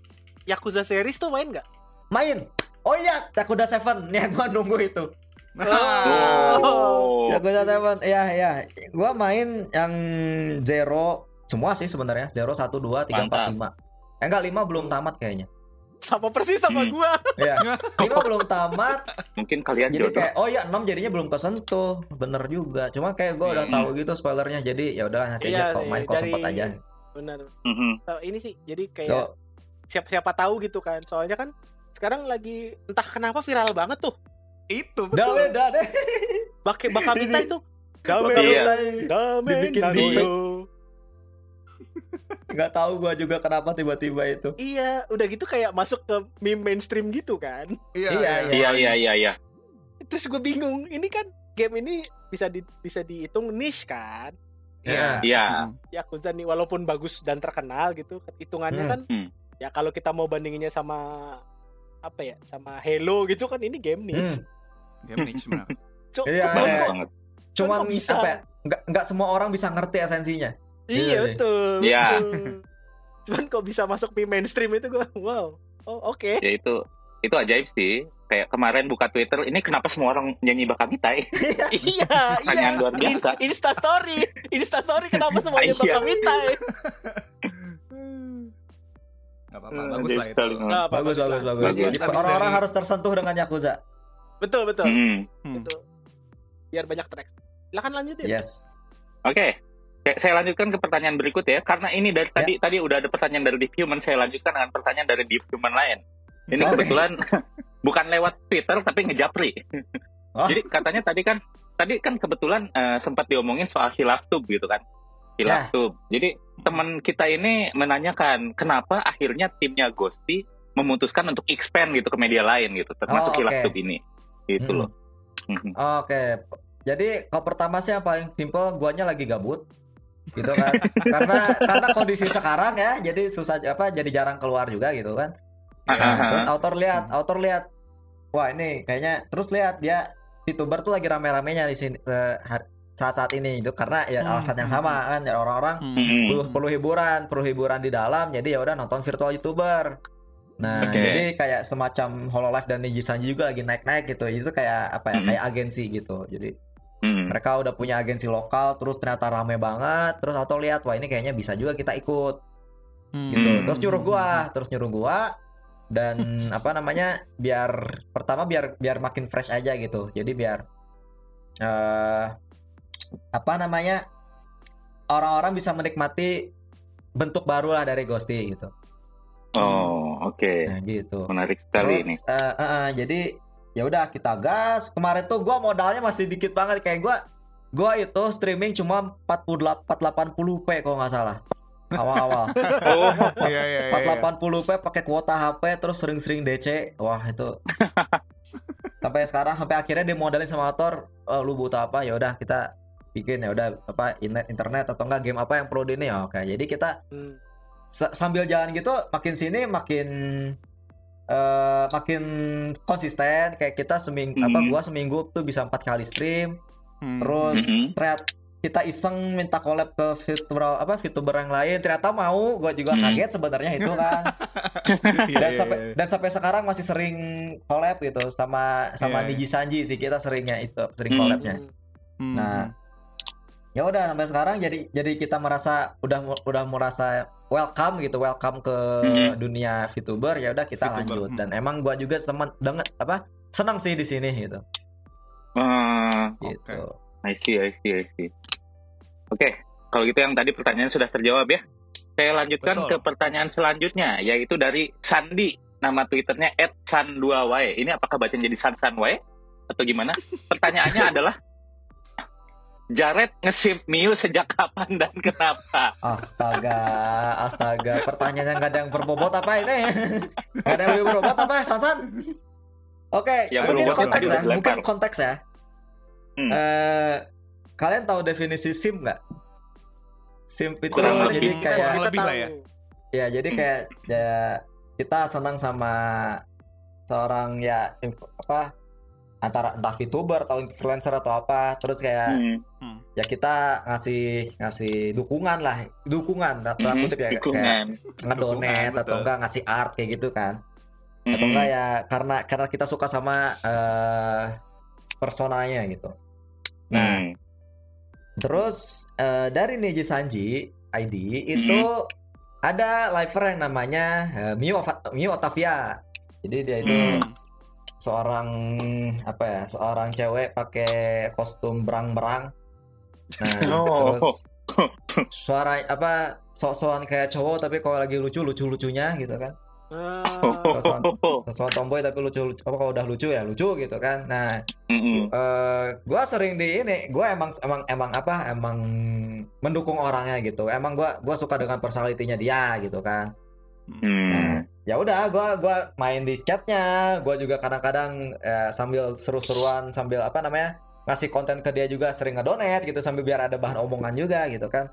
Yakuza series tuh main nggak?
Main. Oh iya, Yakuza Seven. Nih gua nunggu itu.
Oh.
Yakuza Seven. Iya, iya. Gua main yang Zero semua sih sebenarnya. Zero, satu, dua, tiga, empat, lima. Eh enggak, lima belum tamat kayaknya.
Sama persis sama
Hmm.
gua.
Iya. lima belum tamat.
Mungkin kalian
Jadi
jodoh.
kayak oh iya 6 jadinya belum kesentuh. Bener juga. Cuma kayak gua udah
Hmm.
tahu gitu spoilernya. Jadi ya udahlah nanti
Iya,
aja kalau main kalau
dari-
sempet aja.
Benar.
Mhm.
Eh, ini sih jadi kayak
Yo,
siapa siapa tahu gitu kan. Soalnya kan sekarang lagi entah kenapa viral banget tuh.
Itu
udah
betul.
beda deh.
Bake Bakamita itu. Dame, dame,
Dibikin
Naruto.
Nggak tahu gua juga kenapa tiba-tiba itu.
Iya, udah gitu kayak masuk ke meme mainstream gitu kan.
Iya,
Iya iya iya iya.
Terus gue bingung, ini kan game ini bisa di, bisa dihitung niche kan.
Iya.
Iya.
Yakuza nih walaupun bagus dan terkenal gitu, hitungannya
Hmm.
kan
Hmm.
ya kalau kita mau bandinginnya sama apa ya, sama Halo gitu kan ini game niche.
Hmm.
Game niche benar.
Cuk,
Iya,
cuman
iya.
bisa?
apa ya? Nggak, nggak semua orang bisa ngerti esensinya.
Iya
Iya,
betul.
Iya.
betul. Cuman kok bisa masuk di mainstream itu gue wow. Oh oke.
Ya itu itu ajaib sih. Kayak kemarin buka Twitter, ini kenapa semua orang nyanyi Bakamita ya?
iya, iya.
Pertanyaan luar biasa.
In- Insta story, Insta story kenapa semuanya
Iya.
bakal minta?
Gak apa-apa,
Hmm,
bagus lah itu.
Bagus, bagus,
lah.
bagus.
Bagus.
Orang-orang harus tersentuh dengan Yakuza.
Betul betul.
Hmm.
Itu biar banyak track. Silahkan lanjutin.
Yes.
Oke. Oke, Saya lanjutkan ke pertanyaan berikut ya. Karena ini dari tadi tadi udah ada pertanyaan dari Deep Human, saya lanjutkan dengan pertanyaan dari Deep Human lain. Ini
Oke.
kebetulan bukan lewat Twitter tapi ngejapri.
Oh.
Jadi katanya tadi kan tadi kan kebetulan eh, sempat diomongin soal hilaf tub gitu kan. Hilaf
Ya.
tub. Jadi teman kita ini menanyakan kenapa akhirnya timnya Ghosty memutuskan untuk expand gitu ke media lain gitu, termasuk
Oh,
hilaf
oke.
tub ini. Gitu
Hmm.
loh. Mhm.
Oke. Jadi kalau pertama sih yang paling simple guanya lagi gabut. Gitu kan. karena karena kondisi sekarang ya, jadi susah apa jadi jarang keluar juga gitu kan.
Ah.
terus author lihat, author lihat. Wah, ini kayaknya terus lihat dia VTuber tuh lagi rame-ramenya di sini eh, saat-saat ini itu karena ya
Hmm,
alasan yang
hmm,
sama kan ya orang-orang
Hmm.
Perlu perlu hiburan, perlu hiburan di dalam, jadi ya udah nonton virtual YouTuber. Nah,
Oke.
jadi kayak semacam Hololive dan Niji Sanji juga lagi naik-naik gitu. Itu kayak apa ya? Kayak agensi gitu. Jadi
Mhm.
mereka udah punya agensi lokal, terus ternyata rame banget. Terus auto lihat, wah ini kayaknya bisa juga kita ikut
Hmm.
gitu.
Hmm.
Terus nyuruh gua, terus nyuruh gua dan apa namanya? Biar pertama biar biar makin fresh aja gitu. Jadi biar eh apa namanya? Orang-orang bisa menikmati bentuk baru lah dari Ghosty gitu.
Oh, oke.
Nah, gitu.
Menarik sekali
Terus
ini.
eh, eh, eh, jadi ya udah kita gas. Kemarin tuh gua modalnya masih dikit banget kayak gua gua itu streaming cuma 48 480p kalau nggak salah. Awal-awal.
Oh,
Iya, iya, iya.
480p pakai kuota HP terus sering-sering DC. Wah, itu. sampai sekarang sampai akhirnya dimodalin sama author, "Oh, lu butuh apa? Ya udah kita bikin ya udah apa internet atau enggak game apa yang perlu di ini ya oke jadi kita
Hmm.
sa- sambil jalan gitu makin sini makin eh makin konsisten kayak kita seminggu apa
Mhm.
gua seminggu tuh bisa empat kali stream
Hmm.
terus
Mhm.
ternyata kita iseng minta collab ke VTuber apa VTuber yang lain ternyata mau gua juga
Mhm.
kaget sebenarnya itu kan
Iya,
dan
iya,
sampai
iya.
dan sampai sekarang masih sering collab gitu sama sama
Iya, iya.
Niji Sanji sih kita seringnya itu sering
Hmm.
collabnya
Hmm.
Nah, ya udah sampai sekarang jadi jadi kita merasa udah udah merasa welcome gitu, welcome ke
Mhm.
dunia VTuber ya udah kita
VTuber,
lanjut.
hmm.
Dan emang gua juga teman dengan apa? Senang sih di sini gitu.
Eh,
Gitu.
I see, I see, I see. Oke, kalau gitu yang tadi pertanyaan sudah terjawab ya. Saya lanjutkan
Betul.
ke pertanyaan selanjutnya, yaitu dari Sandi. Nama Twitternya @san2y. Ini apakah bacanya jadi san-san-y? Atau gimana? Pertanyaannya adalah, Jared nge-simp Miu sejak kapan dan kenapa?
Astaga, astaga. Pertanyaannya nggak ada yang berbobot apa ini? Nggak ada yang berbobot apa, Sasan? Oke,
Yang
mungkin
berbobot
konteks ya,
dilempar.
mungkin konteks ya.
Hmm.
Eh, kalian tahu definisi sim nggak? Sim itu
Kurang
jadi
lebih.
kayak
Kurang lebih lah ya.
ya jadi
Hmm.
kayak ya kita senang sama seorang ya apa antara entah VTuber atau influencer atau apa terus kayak
Hmm,
ya kita ngasih ngasih dukungan lah dukungan dalam
mhm,
kutip ya kayak
dukungan.
ngedonate
Dukungan,
atau enggak ngasih art kayak gitu kan atau
Mhm.
enggak ya karena karena kita suka sama eh personanya gitu nah
Hmm.
terus eh, dari Neji Sanji ID itu ada liver yang namanya eh, Mio Mio Otavia jadi dia itu
Hmm.
Seorang apa ya seorang cewek pakai kostum berang-berang nah
Oh.
terus suara apa sok-sokan kayak cowok tapi kalau lagi lucu lucu lucunya gitu kan
Ah,
Kosong. sok tomboy tapi lucu, lucu apa kalau udah lucu ya lucu gitu kan nah
Mm-mm.
eh gue sering di ini gue emang emang emang apa emang mendukung orangnya gitu emang gue gua suka dengan personalitinya dia gitu kan
Hmm.
Nah, ya udah gua gua main di chatnya gua juga kadang-kadang eh, sambil seru-seruan sambil apa namanya ngasih konten ke dia juga sering ngedonate gitu sambil biar ada bahan omongan juga gitu kan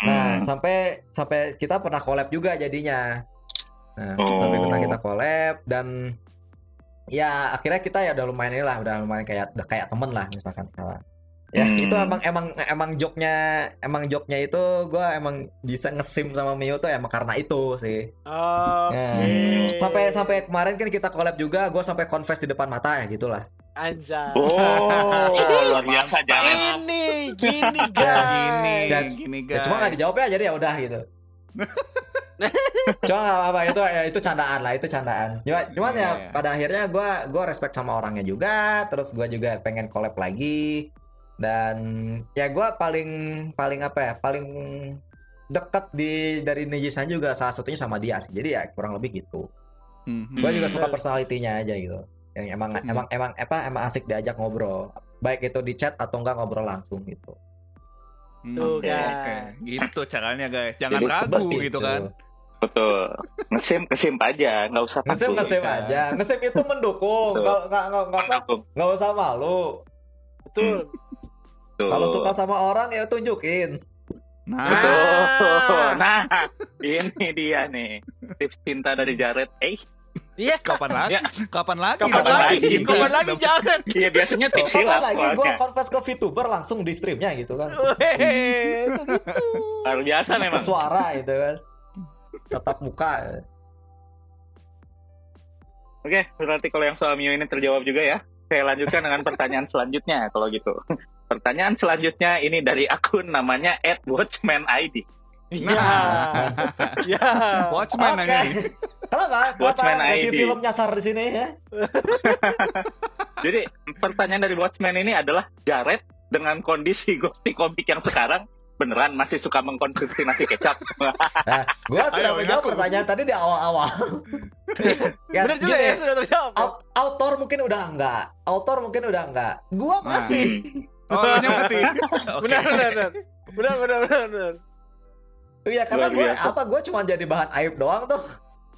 nah
Hmm.
sampai sampai kita pernah collab juga jadinya nah
Oh.
sampai pernah kita collab dan ya akhirnya kita ya udah lumayan lah udah lumayan kayak udah kayak temen lah misalkan ya
Hmm.
itu emang emang emang joknya emang joknya itu gua emang bisa ngesim sama Mio tuh emang karena itu sih
Oke.
Ya. sampai sampai kemarin kan kita collab juga gue sampai confess di depan mata ya gitulah
Anza.
Oh, luar biasa jangan.
Ini gini
Ya,
guys.
gini,
Dan-
gini
ya
guys.
cuma nggak dijawab ya jadi ya udah gitu cuma nggak apa-apa itu ya itu candaan lah itu candaan cuma cuman
Iya,
ya
iya.
pada akhirnya gue gua respect sama orangnya juga terus gue juga pengen collab lagi dan ya gue paling paling apa ya paling dekat di dari Nejisan juga salah satunya sama dia sih jadi ya kurang lebih gitu
Mhm.
gue juga
Hmm.
suka personalitinya aja gitu yang emang
Hmm.
emang emang apa emang asik diajak ngobrol baik itu di chat atau enggak ngobrol langsung gitu
Hmm,
Tuh,
Oke,
guys.
oke. gitu caranya guys. Jangan
Jadi
ragu gitu
itu.
kan.
Betul. Ngesim kesim aja, nggak usah takut.
ngesip
Iya.
aja ngesip itu mendukung nggak nggak nggak nggak usah malu
Betul.
Tuh.
kalau suka sama orang ya tunjukin
Nah,
Betul. Nah, ini dia nih tips cinta dari Jared. Eh,
Iya.
kapan lagi?
Ya.
Kapan lagi?
Kapan
Kapan
lagi?
lagi?
Kapan lagi Jared?
iya biasanya tips
Kapan
hilaf
lagi gue confess ke VTuber langsung di streamnya gitu kan
itu gitu.
Luar biasa
ke
memang.
suara gitu kan tetap muka
Oke, berarti kalau yang soal Mio ini terjawab juga ya. Saya lanjutkan dengan pertanyaan selanjutnya kalau gitu. Pertanyaan selanjutnya ini dari akun namanya @watchmanid.
Iya. Ya.
Watchman
Oke.
nanya nih.
kenapa kenapa
Watchman
review
ID.
film nyasar di sini ya
Jadi pertanyaan dari Watchman ini adalah Jared dengan kondisi ghosty komik yang sekarang beneran masih suka mengkonsumsi nasi kecap.
Nah, gue sudah
Ayo,
menjawab pertanyaan tadi di awal-awal. ya,
Bener juga
gini,
ya sudah terjawab.
au- autor mungkin udah enggak, autor mungkin udah enggak. Gua
Nah. Oh, nya masih. Oke.
Benar benar benar. Benar benar benar. benar.
Iya karena gue apa gue cuma jadi bahan aib doang tuh.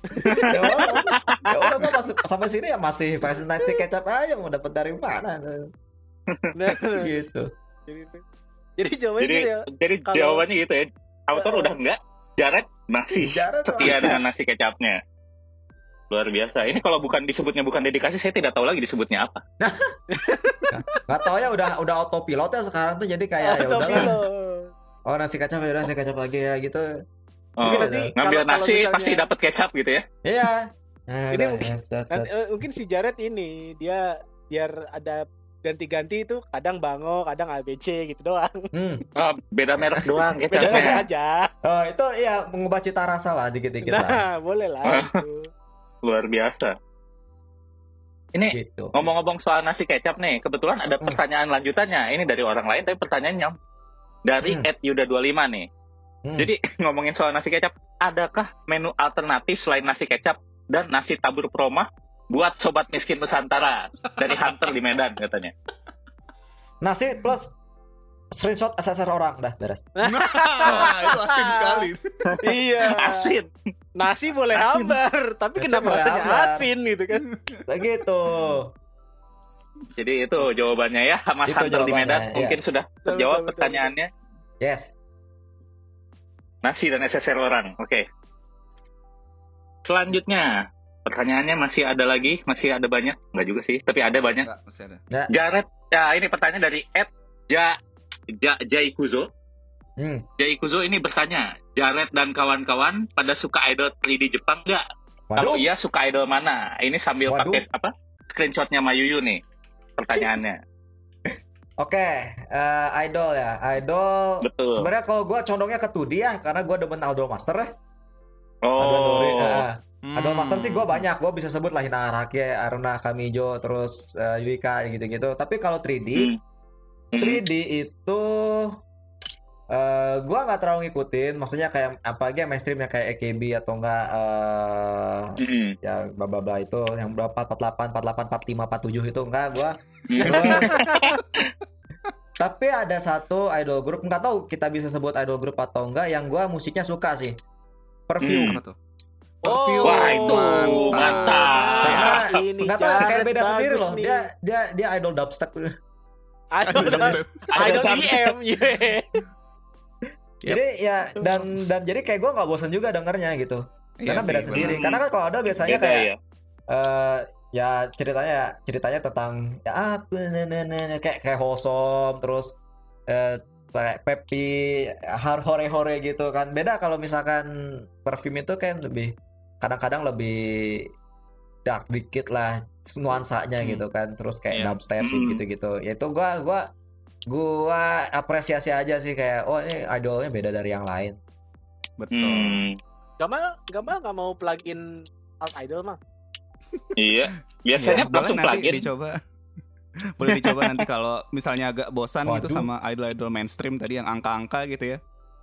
ya udah, ya udah gue masih sampai sini ya masih presentasi kecap aja mau dapat dari mana
benar.
gitu.
Jadi itu. Jadi jawabannya
jadi
gitu ya.
jadi
Kalau-
jawabannya gitu ya. Autor udah enggak, Jared masih
Jared
setia
masih.
dengan nasi kecapnya. Luar biasa. Ini kalau bukan disebutnya bukan dedikasi, saya tidak tahu lagi disebutnya apa.
Nggak tahu ya udah udah autopilot ya sekarang tuh jadi kayak ya udah. Oh nasi kacap ya udah nasi kacap lagi ya gitu.
Oh,
Mungkin nanti
ngambil
kalau- kalau
nasi
misalnya-
pasti dapat kecap gitu ya.
Iya. Nah,
Ini
udah,
mungkin-
ya, set, set.
mungkin si Jared ini dia biar ada ganti-ganti itu kadang bango, kadang ABC gitu doang.
Hmm.
Oh, beda merek doang
Beda
kecapnya.
aja.
Oh itu iya mengubah cita rasa lah dikit-dikit lah.
Nah, boleh lah.
Luar biasa. Ini
Gitu.
ngomong-ngomong soal nasi kecap nih, kebetulan ada
Hmm.
pertanyaan lanjutannya. Ini dari orang lain, tapi pertanyaannya dari
Hmm.
Ed Yuda25 nih.
Hmm.
Jadi ngomongin soal nasi kecap, adakah menu alternatif selain nasi kecap dan nasi tabur proma buat sobat miskin Nusantara dari Hunter di Medan katanya?
Nasi plus screenshot SSR orang dah beres.
Wah, itu asin sekali.
iya.
Asin.
Nasi boleh hambar, tapi
Nasi
kenapa rasanya
hambar.
asin gitu kan?
Begitu.
Jadi itu jawabannya ya, Mas
Itu
Hunter di Medan.
iya.
Mungkin sudah terjawab pertanyaannya.
Yes.
Nasi dan SSR orang. Oke. Selanjutnya, pertanyaannya masih ada lagi, masih ada banyak, nggak juga sih, tapi ada banyak.
Enggak, masih ada.
Jared, ya ini pertanyaan dari Ed Ja Ja Jaikuzo.
Hmm.
Jaikuzo ini bertanya, Jared dan kawan-kawan pada suka idol 3D Jepang nggak? Kalau
Waduh.
iya suka idol mana? Ini sambil
Waduh.
pakai apa? Screenshotnya Mayuyu nih. Pertanyaannya.
Oke, eh, idol ya. Idol.
Betul.
Sebenarnya kalau gua condongnya ke 2D ya, karena gua demen Idol Master ya. Idol
Oh.
Idol
Hmm.
Master sih gua banyak, gua bisa sebut lah Hina Araki, Aruna Kamijo, terus eh, Yuika gitu-gitu. Tapi kalau 3D,
Hmm. Hmm.
3D itu eh gua nggak terlalu ngikutin, maksudnya kayak apa aja mainstreamnya kayak AKB atau enggak eh
Hmm.
ya bla bla bla itu yang berapa 48 48 45 47 itu enggak gua
Hmm.
terus tapi ada satu idol group nggak tahu kita bisa sebut idol group atau enggak yang gua musiknya suka sih perfume.
Apa tuh?
Oh,
Wah, itu mantap.
karena
ini
nggak tahu kayak beda sendiri loh
nih.
dia dia dia idol dubstep
Idol,
Dubstep.
idol
Idol
IM. yeah.
Yep.
jadi ya dan dan jadi kayak gua nggak bosan juga dengernya gitu
Iya
karena beda
sih,
sendiri
benar.
karena kan kalau ada biasanya
Beda
kayak
ya.
eh ya ceritanya ceritanya tentang ya apa ne- ne- ne- ne- kayak kayak wholesome terus eh kayak peppy har hore hore gitu kan beda kalau misalkan perfume itu kan lebih kadang-kadang lebih dark dikit lah nuansanya
Hmm.
gitu kan terus kayak
Iya.
dubstep
Hmm.
gitu-gitu ya itu gua gua gua apresiasi aja sih kayak oh ini idolnya beda dari yang lain
Betul.
Hmm.
Gamal, Gamal nggak mau plugin alt idol mah.
Iya. Biasanya
Ya,
langsung
nanti
plugin.
dicoba. boleh dicoba nanti kalau misalnya agak bosan gitu
Waduh.
sama idol-idol mainstream tadi yang angka-angka gitu ya.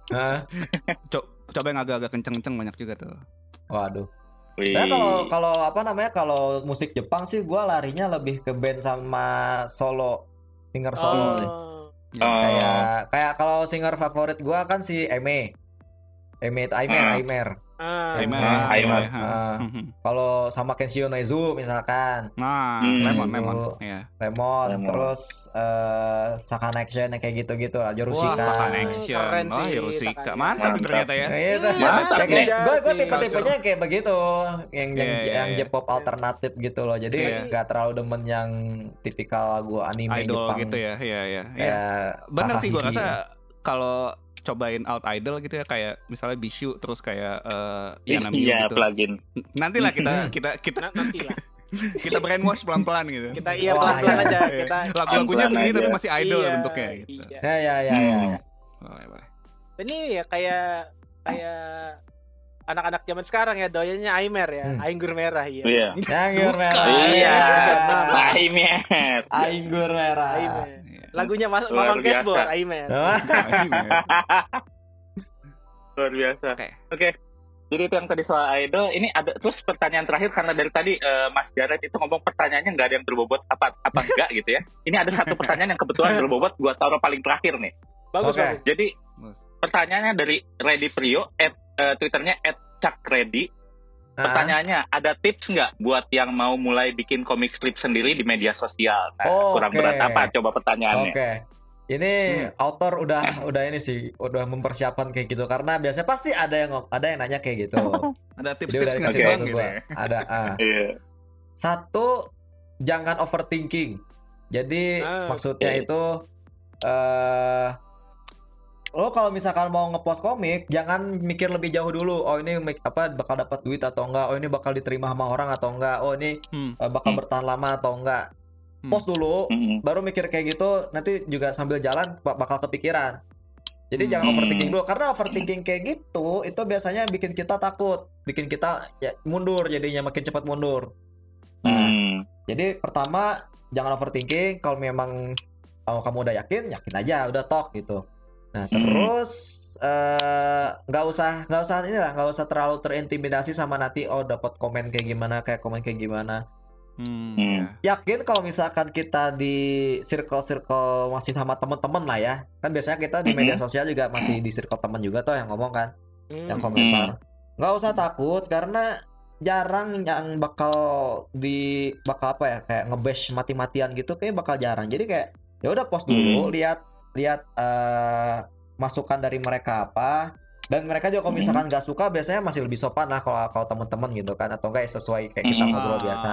Co- coba yang agak-agak kenceng-kenceng banyak juga tuh.
waduh. Nah kalau kalau apa namanya kalau musik Jepang sih gua larinya lebih ke band sama solo singer solo nih.
Oh.
Oh.
Kayak kayak kalau singer favorit gua kan si Eme. Eme itu Aimer,
Ah.
Aimer.
Ah.
Aimer,
Ah.
Ah.
Ah.
Mhm.
Kalau sama Kenshio Nezu misalkan,
Nah,
Hmm.
lemon, lemon. Ya.
Lemon,
Lemon.
terus eh Sakan Action yang kayak gitu-gitu lah,
Wah,
Yorushika.
Sakan
Keren
Action. Oh,
sih,
Yorushika.
Sakan.
Mantap
Mantap.
ternyata ya.
Itu.
Mantap
Ya, gue gue
Nih.
tipe-tipenya kayak begitu, yang yang,
Iya, iya,
yang
iya.
J-pop alternatif gitu loh. Jadi
Iya.
nggak terlalu demen yang tipikal lagu anime
Idol
Jepang.
gitu ya. Iya, iya. Iya.
Kayak
Bener sih gua
Takahiki.
rasa kalau cobain out idol gitu ya kayak misalnya Bishu terus kayak eh Yana Miyu
Iya,
gitu.
plugin.
Nantilah kita kita kita
Nah, nanti lah.
kita brainwash pelan-pelan gitu.
Kita iya
Wah,
pelan-pelan
iya.
aja.
Iya.
Kita
Lagu-lagunya begini tapi masih idol
Iya,
bentuknya gitu.
iya.
Ya ya ya ya.
Hmm.
ya.
Boleh, boleh.
Ini ya kayak kayak anak-anak zaman sekarang ya doyannya Aimer ya,
Hmm.
Ainggur merah ya.
Iya.
Anggur
Bukan.
merah.
Iya. Aimer.
Anggur merah.
Aimer.
Iya.
Lagunya Mas Mamang. Cashbor, Aimer.
Wah,
Luar biasa.
Oke.
Oke. Jadi itu yang tadi soal idol. Ini ada terus pertanyaan terakhir karena dari tadi eh, Mas Jared itu ngomong pertanyaannya nggak ada yang berbobot apa apa enggak gitu ya. Ini ada satu pertanyaan yang kebetulan berbobot. Gua taruh paling terakhir nih.
Bagus
Oke.
bagus.
Jadi
Bagus.
pertanyaannya dari Ready Prio, at, eh, twitternya at Chuck Ready. Pertanyaannya, ada tips nggak buat yang mau mulai bikin komik strip sendiri di media sosial? Nah, kurang
Oke.
berat apa coba pertanyaannya?
Oke. Ini
Hmm.
author udah udah ini sih udah mempersiapkan kayak gitu karena biasanya pasti ada yang ada yang nanya kayak gitu.
Ada tips-tips nggak sih bang gitu ya?
Ada ah.
Iya.
Satu jangan overthinking. Jadi
Ah,
maksudnya
oke.
itu eh lo kalau misalkan mau ngepost komik jangan mikir lebih jauh dulu oh ini make- apa bakal dapat duit atau enggak oh ini bakal diterima sama orang atau enggak oh ini
Hmm.
eh, bakal
Hmm.
bertahan lama atau enggak
Hmm.
post dulu
Mm-mm.
baru mikir kayak gitu nanti juga sambil jalan bak- bakal kepikiran jadi
Hmm.
jangan overthinking dulu karena overthinking kayak gitu itu biasanya bikin kita takut bikin kita ya mundur jadinya makin cepat mundur nah
Hmm.
jadi pertama jangan overthinking kalau memang kalau kamu udah yakin yakin aja udah talk gitu nah
Hmm.
terus eh, nggak usah nggak usah ini lah nggak usah terlalu terintimidasi sama nanti oh dapat komen kayak gimana kayak komen kayak gimana
Hmm,
Hmm.
ya.
yakin kalau misalkan kita di circle-circle masih sama temen-temen lah ya kan biasanya kita di media sosial juga masih di circle temen juga tuh yang ngomong kan
Hmm.
yang komentar nggak usah takut karena jarang yang bakal di bakal apa ya kayak ngebash mati-matian gitu kayak bakal jarang jadi kayak ya udah post dulu
Hmm.
lihat lihat eh, masukan dari mereka apa dan mereka juga kalau
Hmm.
misalkan nggak suka biasanya masih lebih sopan lah kalau kalau teman-teman gitu kan atau enggak ya sesuai kayak kita
Hmm.
ngobrol biasa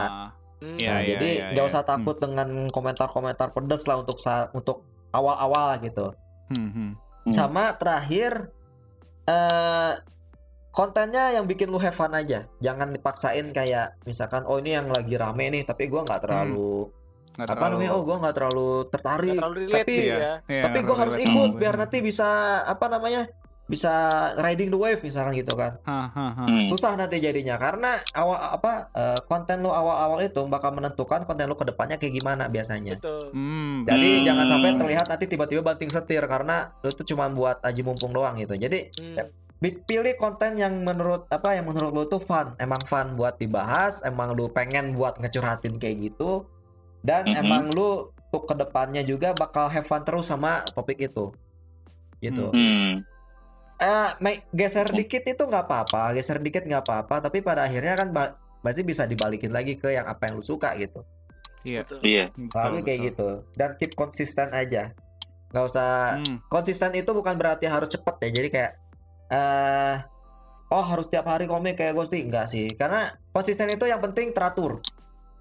Hmm.
Iya,
Nah,
iya,
jadi
iya,
nggak
iya.
usah takut dengan komentar-komentar pedes lah untuk sa- untuk awal-awal gitu
Hmm, hmm.
Hmm.
sama terakhir eh kontennya yang bikin lu have fun aja jangan dipaksain kayak misalkan oh ini yang lagi rame nih tapi gua nggak terlalu
Nggak
apa
terlalu-
namanya oh gua nggak terlalu tertarik
Nggak terlalu relate
tapi
ya.
Iya,
tapi
terlalu
harus
relate
ikut
sama
biar
gue.
nanti bisa apa namanya bisa riding the wave misalkan gitu kan
Hah, hah, hah.
Hmm.
susah nanti jadinya karena awal apa eh, konten lu awal-awal itu bakal menentukan konten lu ke depannya kayak gimana biasanya
Betul.
Hmm,
jadi
Hmm.
jangan sampai terlihat nanti tiba-tiba banting setir karena lu tuh cuma buat aji mumpung doang gitu jadi
Hmm.
Bi- pilih konten yang menurut apa yang menurut lu tuh fun emang fun buat dibahas emang lu pengen buat ngecurhatin kayak gitu dan
Mhm.
emang lu untuk ke depannya juga bakal have fun terus sama topik itu. Gitu.
Hmm.
eh ma- geser dikit itu nggak apa-apa. Geser dikit nggak apa-apa. Tapi pada akhirnya kan ba- pasti bisa dibalikin lagi ke yang apa yang lu suka gitu.
Iya.
Betul.
Iya.
selalu kayak
betul.
gitu. Dan keep konsisten aja. Nggak usah
Hmm,
konsisten itu bukan berarti harus cepet ya. Jadi kayak eh oh harus tiap hari komik kayak Gusti enggak sih. Karena konsisten itu yang penting teratur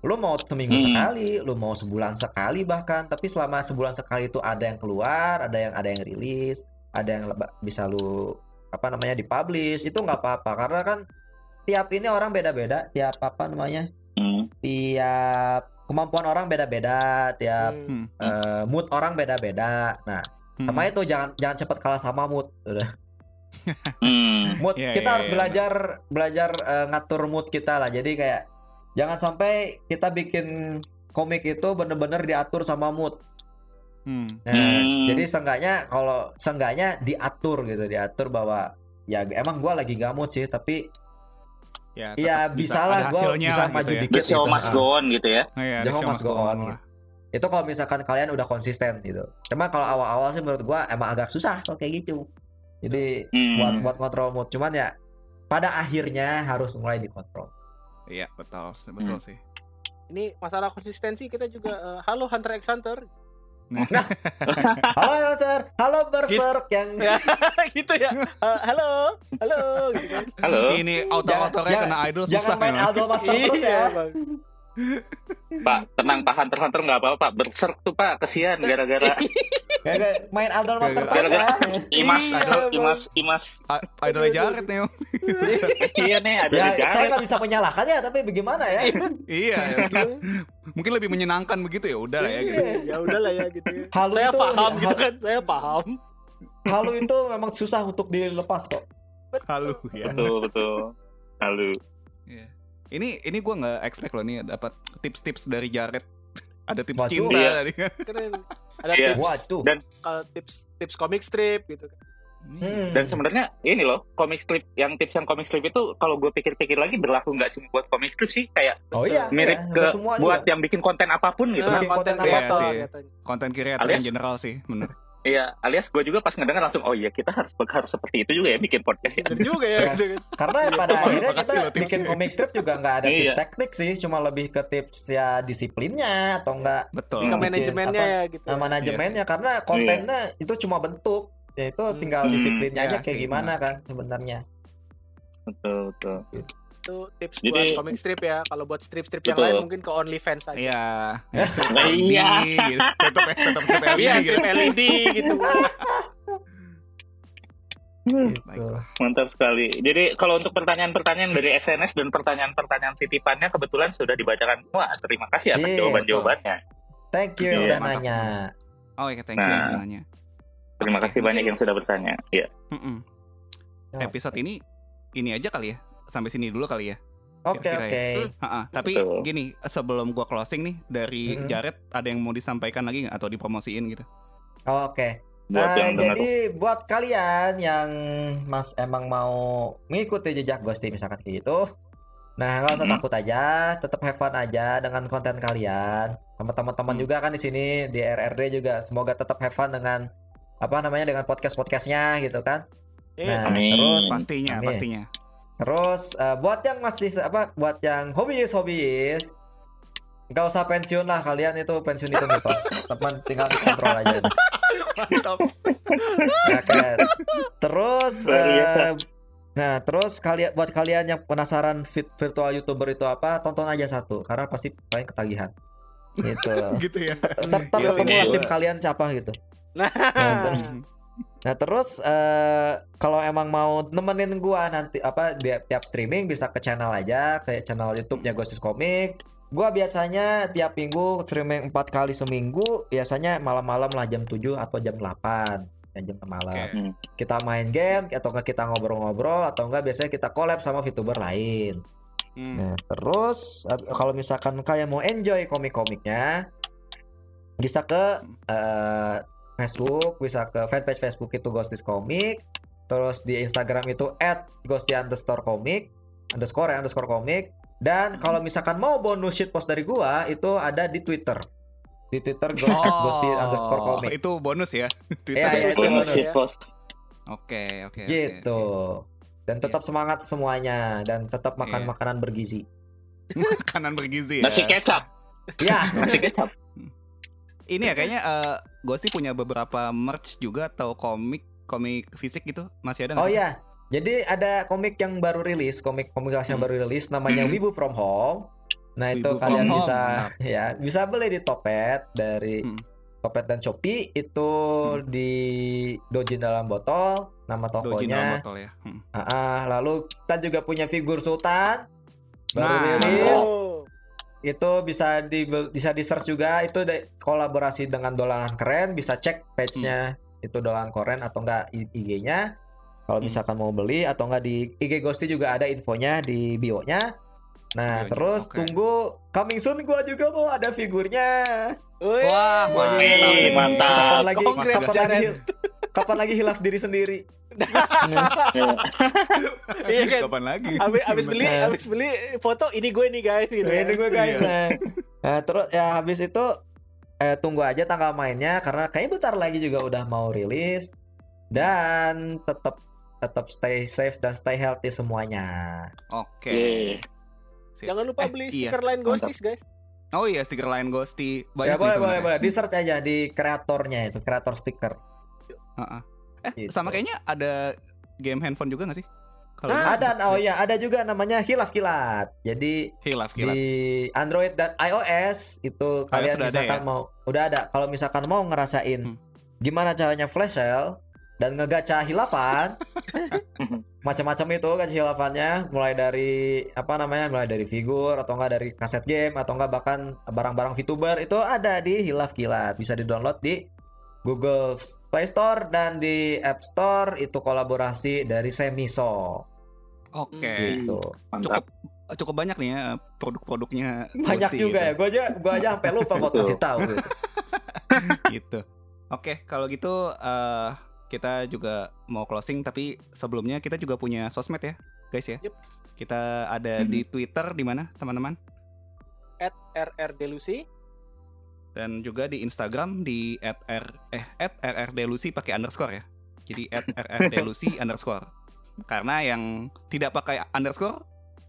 lu mau seminggu
Hmm.
sekali lu mau sebulan sekali bahkan tapi selama sebulan sekali itu ada yang keluar ada yang ada yang rilis ada yang bisa lu apa namanya dipublish itu nggak apa-apa karena kan tiap ini orang beda-beda tiap apa namanya
Hmm.
tiap kemampuan orang beda-beda tiap
Hmm.
eh, mood orang beda-beda nah
hmm.
sama itu jangan jangan cepet kalah sama mood udah
Hmm.
mood
Iya,
kita
iya,
harus
iya,
belajar belajar eh, ngatur mood kita lah jadi kayak jangan sampai kita bikin komik itu bener-bener diatur sama mood
Hmm.
nah,
Hmm.
jadi seenggaknya kalau seenggaknya diatur gitu diatur bahwa ya emang gua lagi gamut sih tapi
Ya,
ya bisa lah
hasilnya
bisa
lah
maju
gitu ya.
dikit
The show
gitu.
must
Ah.
go on gitu ya.
Oh, iya,
The show must go on,
lah.
itu kalau misalkan kalian udah konsisten gitu cuma kalau awal-awal sih menurut gua emang agak susah kalau kayak gitu jadi
Hmm.
buat buat kontrol mood cuman ya pada akhirnya harus mulai dikontrol
Iya, betul, betul
Hmm.
sih.
Ini masalah konsistensi kita juga eh, halo Hunter x Hunter.
halo Berserk halo Berserk yang
Ya, gitu ya. Eh, halo, halo gitu kan.
Halo.
Ini auto-autornya
Jangan-
kena idol
jangan
susah
main
memang.
Aldo Master terus ya
Iya, Bang.
Pak, tenang Pak Hunter Hunter nggak apa-apa Pak. Berserk tuh Pak, kesian gara-gara
Kayak main Aldo Master
gara-gara
ya
Imas,
Iya.
Imas, Imas.
Idolnya Jared nih.
Iya nih, ada
ya
di
saya nggak bisa menyalahkannya tapi bagaimana ya
iya, ya. mungkin lebih menyenangkan begitu ya udah lah ya gitu.
ya udahlah ya gitu. ya.
Halo
saya
itu-
paham
hal-
gitu kan, saya paham.
Halo itu memang susah untuk dilepas kok
Halo ya.
Betul, betul. Halo.
Iya. Ini ini gue nggak expect loh nih dapat tips-tips dari Jared. Ada tips
Waduh.
cinta
Iya.
tadi kan.
Keren. Ada
Iya.
tips
waduh
Dan
kalau tips tips comic strip gitu kan.
Hmm.
dan sebenarnya ini loh, comic strip yang tips yang comic strip itu kalau gue pikir-pikir lagi berlaku nggak cuma buat comic strip sih, kayak
oh iya
mirip
iya,
ke buat
juga.
yang bikin konten apa pun gitu.
Nah,
bikin
konten
konten
apa
kreator
sih?
katanya.
Konten creator
Alias-
in general sih, bener.
Iya, alias gue juga pas ngedengar langsung, oh iya kita harus harus seperti itu juga ya bikin podcast ya.
Bener juga ya
Ya.
gitu kan.
karena pada akhirnya kita
loh
bikin comic strip juga nggak ada tips
Iya.
teknik sih cuma lebih ke tips ya disiplinnya atau enggak
Betul.
Ke
Hmm.
manajemennya
Apa?
ya gitu.
Nah, manajemennya karena kontennya itu cuma bentuk ya itu
Hmm.
tinggal
Hmm.
disiplinnya aja
Ya
kayak
sih,
gimana kan sebenarnya
Betul, betul.
Itu tips
Jadi-
buat comic strip ya. Kalau buat strip-strip yang
Betul.
lain mungkin ke OnlyFans aja.
Iya.
Nah, iya.
gitu. Tetap ya, tetap strip LED
Iya,
gitu.
strip LED gitu.
Baik.
Mantap sekali. Jadi kalau untuk pertanyaan-pertanyaan dari SNS dan pertanyaan-pertanyaan titipannya kebetulan sudah dibacakan semua. Terima kasih atas
Sip.
jawaban-jawabannya.
thank you
Iya,
udah nanya
Oh iya, thank you
Nah.
nanya.
Terima
Oke,
kasih banyak
mungkin-
yang sudah bertanya. Iya.
Mm-mm.
Ya.
Episode ini ini aja kali ya. Sampai sini dulu kali ya.
oke
Kira-kira
oke
Ha-ha. Tapi
Betul.
gini, sebelum gua closing nih dari
Mm-mm.
Jared ada yang mau disampaikan lagi nggak atau dipromosiin gitu?
Oh, oke
Buat
Nah, jadi buat kalian yang mas emang mau mengikuti jejak Ghosty misalkan kayak gitu Nah, nggak usah
Mhm.
takut aja, tetap have fun aja dengan konten kalian. Sama teman-teman
Hmm.
juga kan di sini di RRD juga semoga tetap have fun dengan apa namanya dengan podcast-podcastnya gitu kan.
Iya.
Nah,
Amin.
terus
Pastinya,
Amin.
pastinya.
Terus eh, buat yang masih apa buat yang hobiis-hobiis nggak usah pensiun lah kalian itu pensiun itu mitos teman tinggal dikontrol aja
Mantap.
Ya kan? Terus eh, Nah, terus kalian buat kalian yang penasaran fit virtual YouTuber itu apa, tonton aja satu karena pasti paling ketagihan. Gitu.
gitu ya.
Ntar,
Iya,
ketemu
iya.
SIM kalian siapa gitu.
Nah,
Nah, nah, terus, eh, kalau emang mau nemenin gua nanti apa di tiap streaming bisa ke channel aja, ke channel YouTube-nya Ghostis Comic. Gua biasanya tiap minggu streaming empat kali seminggu, biasanya malam-malam lah jam 7 atau jam 8 ya, jam malam.
Oke.
Hmm.
Kita main game atau enggak kita ngobrol-ngobrol atau enggak biasanya kita collab sama VTuber lain.
Hmm.
Nah, terus ab- kalau misalkan kalian mau enjoy komik-komiknya bisa ke eh, Facebook, bisa ke fanpage Facebook itu Ghostis Comic, terus di Instagram itu @ghosty underscore comic underscore ya, underscore comic dan kalau misalkan mau bonus shit post dari gua itu ada di Twitter di Twitter go- @ghosty underscore comic
Oh, Itu bonus ya. Twitter.
Iya, iya,
Bonus
itu
Bonus
bonus
shit
ya.
post.
Oke, oke. oke,
gitu
oke.
dan tetap semangat semuanya dan tetap makan
Iya.
makanan bergizi
Makanan bergizi ya.
Nasi kecap.
ya
Nasi kecap.
Ini ya kayaknya eh, Ghosty punya beberapa merch juga atau komik komik fisik gitu. Masih ada
Oh iya, jadi ada komik yang baru rilis, komik komik yang
Hmm.
baru rilis namanya
Hmm.
Wibu From Home. Nah itu
Wibu From
kalian
Home,
bisa
mantap.
ya bisa beli di Topet dari
Hmm.
Topet dan Shopee itu
Hmm.
di Dojin dalam botol nama
Dojin dalam
tokonya.
botol ya. Hmm.
Ah, ah, lalu kita juga punya figur Sultan baru
Nah.
rilis.
oh.
Itu bisa di bisa di search juga itu de- kolaborasi dengan Dolanan Keren bisa cek page-nya itu Dolanan Keren atau enggak I- IG-nya. Kalau
Hmm.
misalkan mau beli atau enggak di IG Ghosty juga ada infonya di bio-nya. Nah,
Bio-nya,
terus
oke.
tunggu coming soon gua juga mau ada figurnya.
Wih.
Wah, mantap.
mantap.
Kapan lagi
Congrats,
kapan lagi hilaf diri sendiri?
Iya kan.
Kapan lagi?
Abis, abis beli,
Bener.
abis beli foto ini gue nih guys gitu.
Nah, ini gue guys.
Iya.
Nah, Nah, terus ya habis itu eh, tunggu aja tanggal mainnya karena kayaknya bentar lagi juga udah mau rilis dan tetap tetap stay safe dan stay healthy semuanya.
Oke. Sip.
Jangan lupa
Eh,
beli
iya.
stiker lain Ghosties guys.
Oh iya, stiker lain Ghosty. Banyak
ya boleh boleh boleh di search aja di kreatornya itu kreator stiker.
Heeh. Eh,
Gitu.
sama kayaknya ada game handphone juga gak sih? Kalau
Ah,
Ada oh iya ada juga namanya hilaf kilat. Jadi
Hilaf kilat.
di Android dan iOS itu kalian
sudah ada
misalkan
ya?
mau udah ada kalau misalkan mau ngerasain
Hmm.
gimana caranya flash sale dan ngegacha hilafan macam-macam itu gacha hilafannya mulai dari apa namanya mulai dari figur atau enggak dari kaset game atau enggak bahkan barang-barang VTuber itu ada di Hilaf Kilat bisa di-download di Google Play Store dan di App Store itu kolaborasi dari Semisoft
Oke.
gitu.
Mantap.
Cukup cukup banyak nih ya produk-produknya
Banyak
Ghosty
juga
gitu.
ya. Gua aja gua aja sampai lupa buat kasih tahu gitu.
gitu. Oke, kalau gitu eh, kita juga mau closing tapi sebelumnya kita juga punya sosmed ya, guys ya.
Yep.
Kita ada
Mhm.
di Twitter di mana, teman-teman?
At RR Delusi.
Dan juga di Instagram di @r eh @rrdelusi pakai underscore ya. Jadi @rrdelusi underscore. Karena yang tidak pakai underscore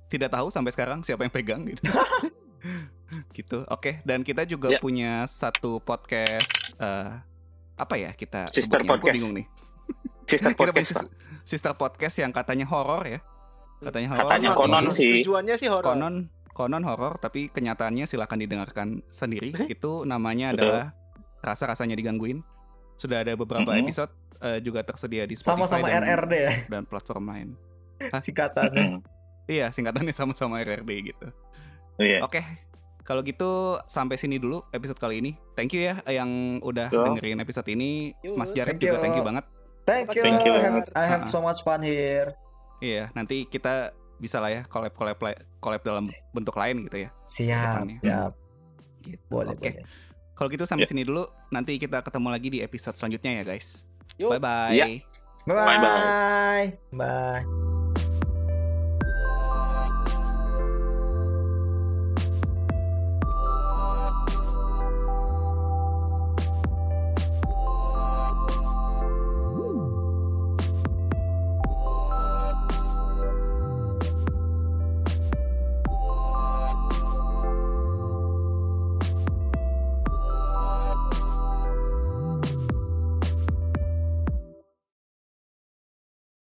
tidak tahu sampai sekarang siapa yang pegang gitu. gitu. Oke, dan kita juga
Ya.
punya satu podcast eh, apa ya kita
Sister
sebutnya? Aku
podcast.
bingung nih.
Sister
kita punya
podcast.
sis- sister podcast yang katanya horor ya. Katanya horor.
Katanya konon sih.
Tujuannya sih horor.
Konon konon horor tapi kenyataannya silahkan didengarkan sendiri. Itu namanya
Betul.
adalah rasa-rasanya digangguin. Sudah ada beberapa
Mhm.
episode eh, juga tersedia di Spotify
Sama-sama
dan,
RRD ya
dan platform lain.
singkatannya.
Hmm.
Iya, singkatannya sama-sama RRD gitu.
Iya.
Oke. Kalau gitu sampai sini dulu episode kali ini. Thank you ya yang udah
Yo.
dengerin episode ini. Mas Jared
Thank
juga
you.
thank you banget.
Thank you.
Thank you.
I have, I have
Ah.
so much fun here.
Iya, nanti kita bisa lah ya collab collab collab dalam bentuk lain gitu ya.
Siap, siap.
Gitu.
Boleh,
Oke.
boleh.
Kalau gitu sampai
Ya.
sini dulu. Nanti kita ketemu lagi di episode selanjutnya ya, guys.
Yuk.
Bye bye.
Ya.
Bye-bye.
Bye-bye.
Bye.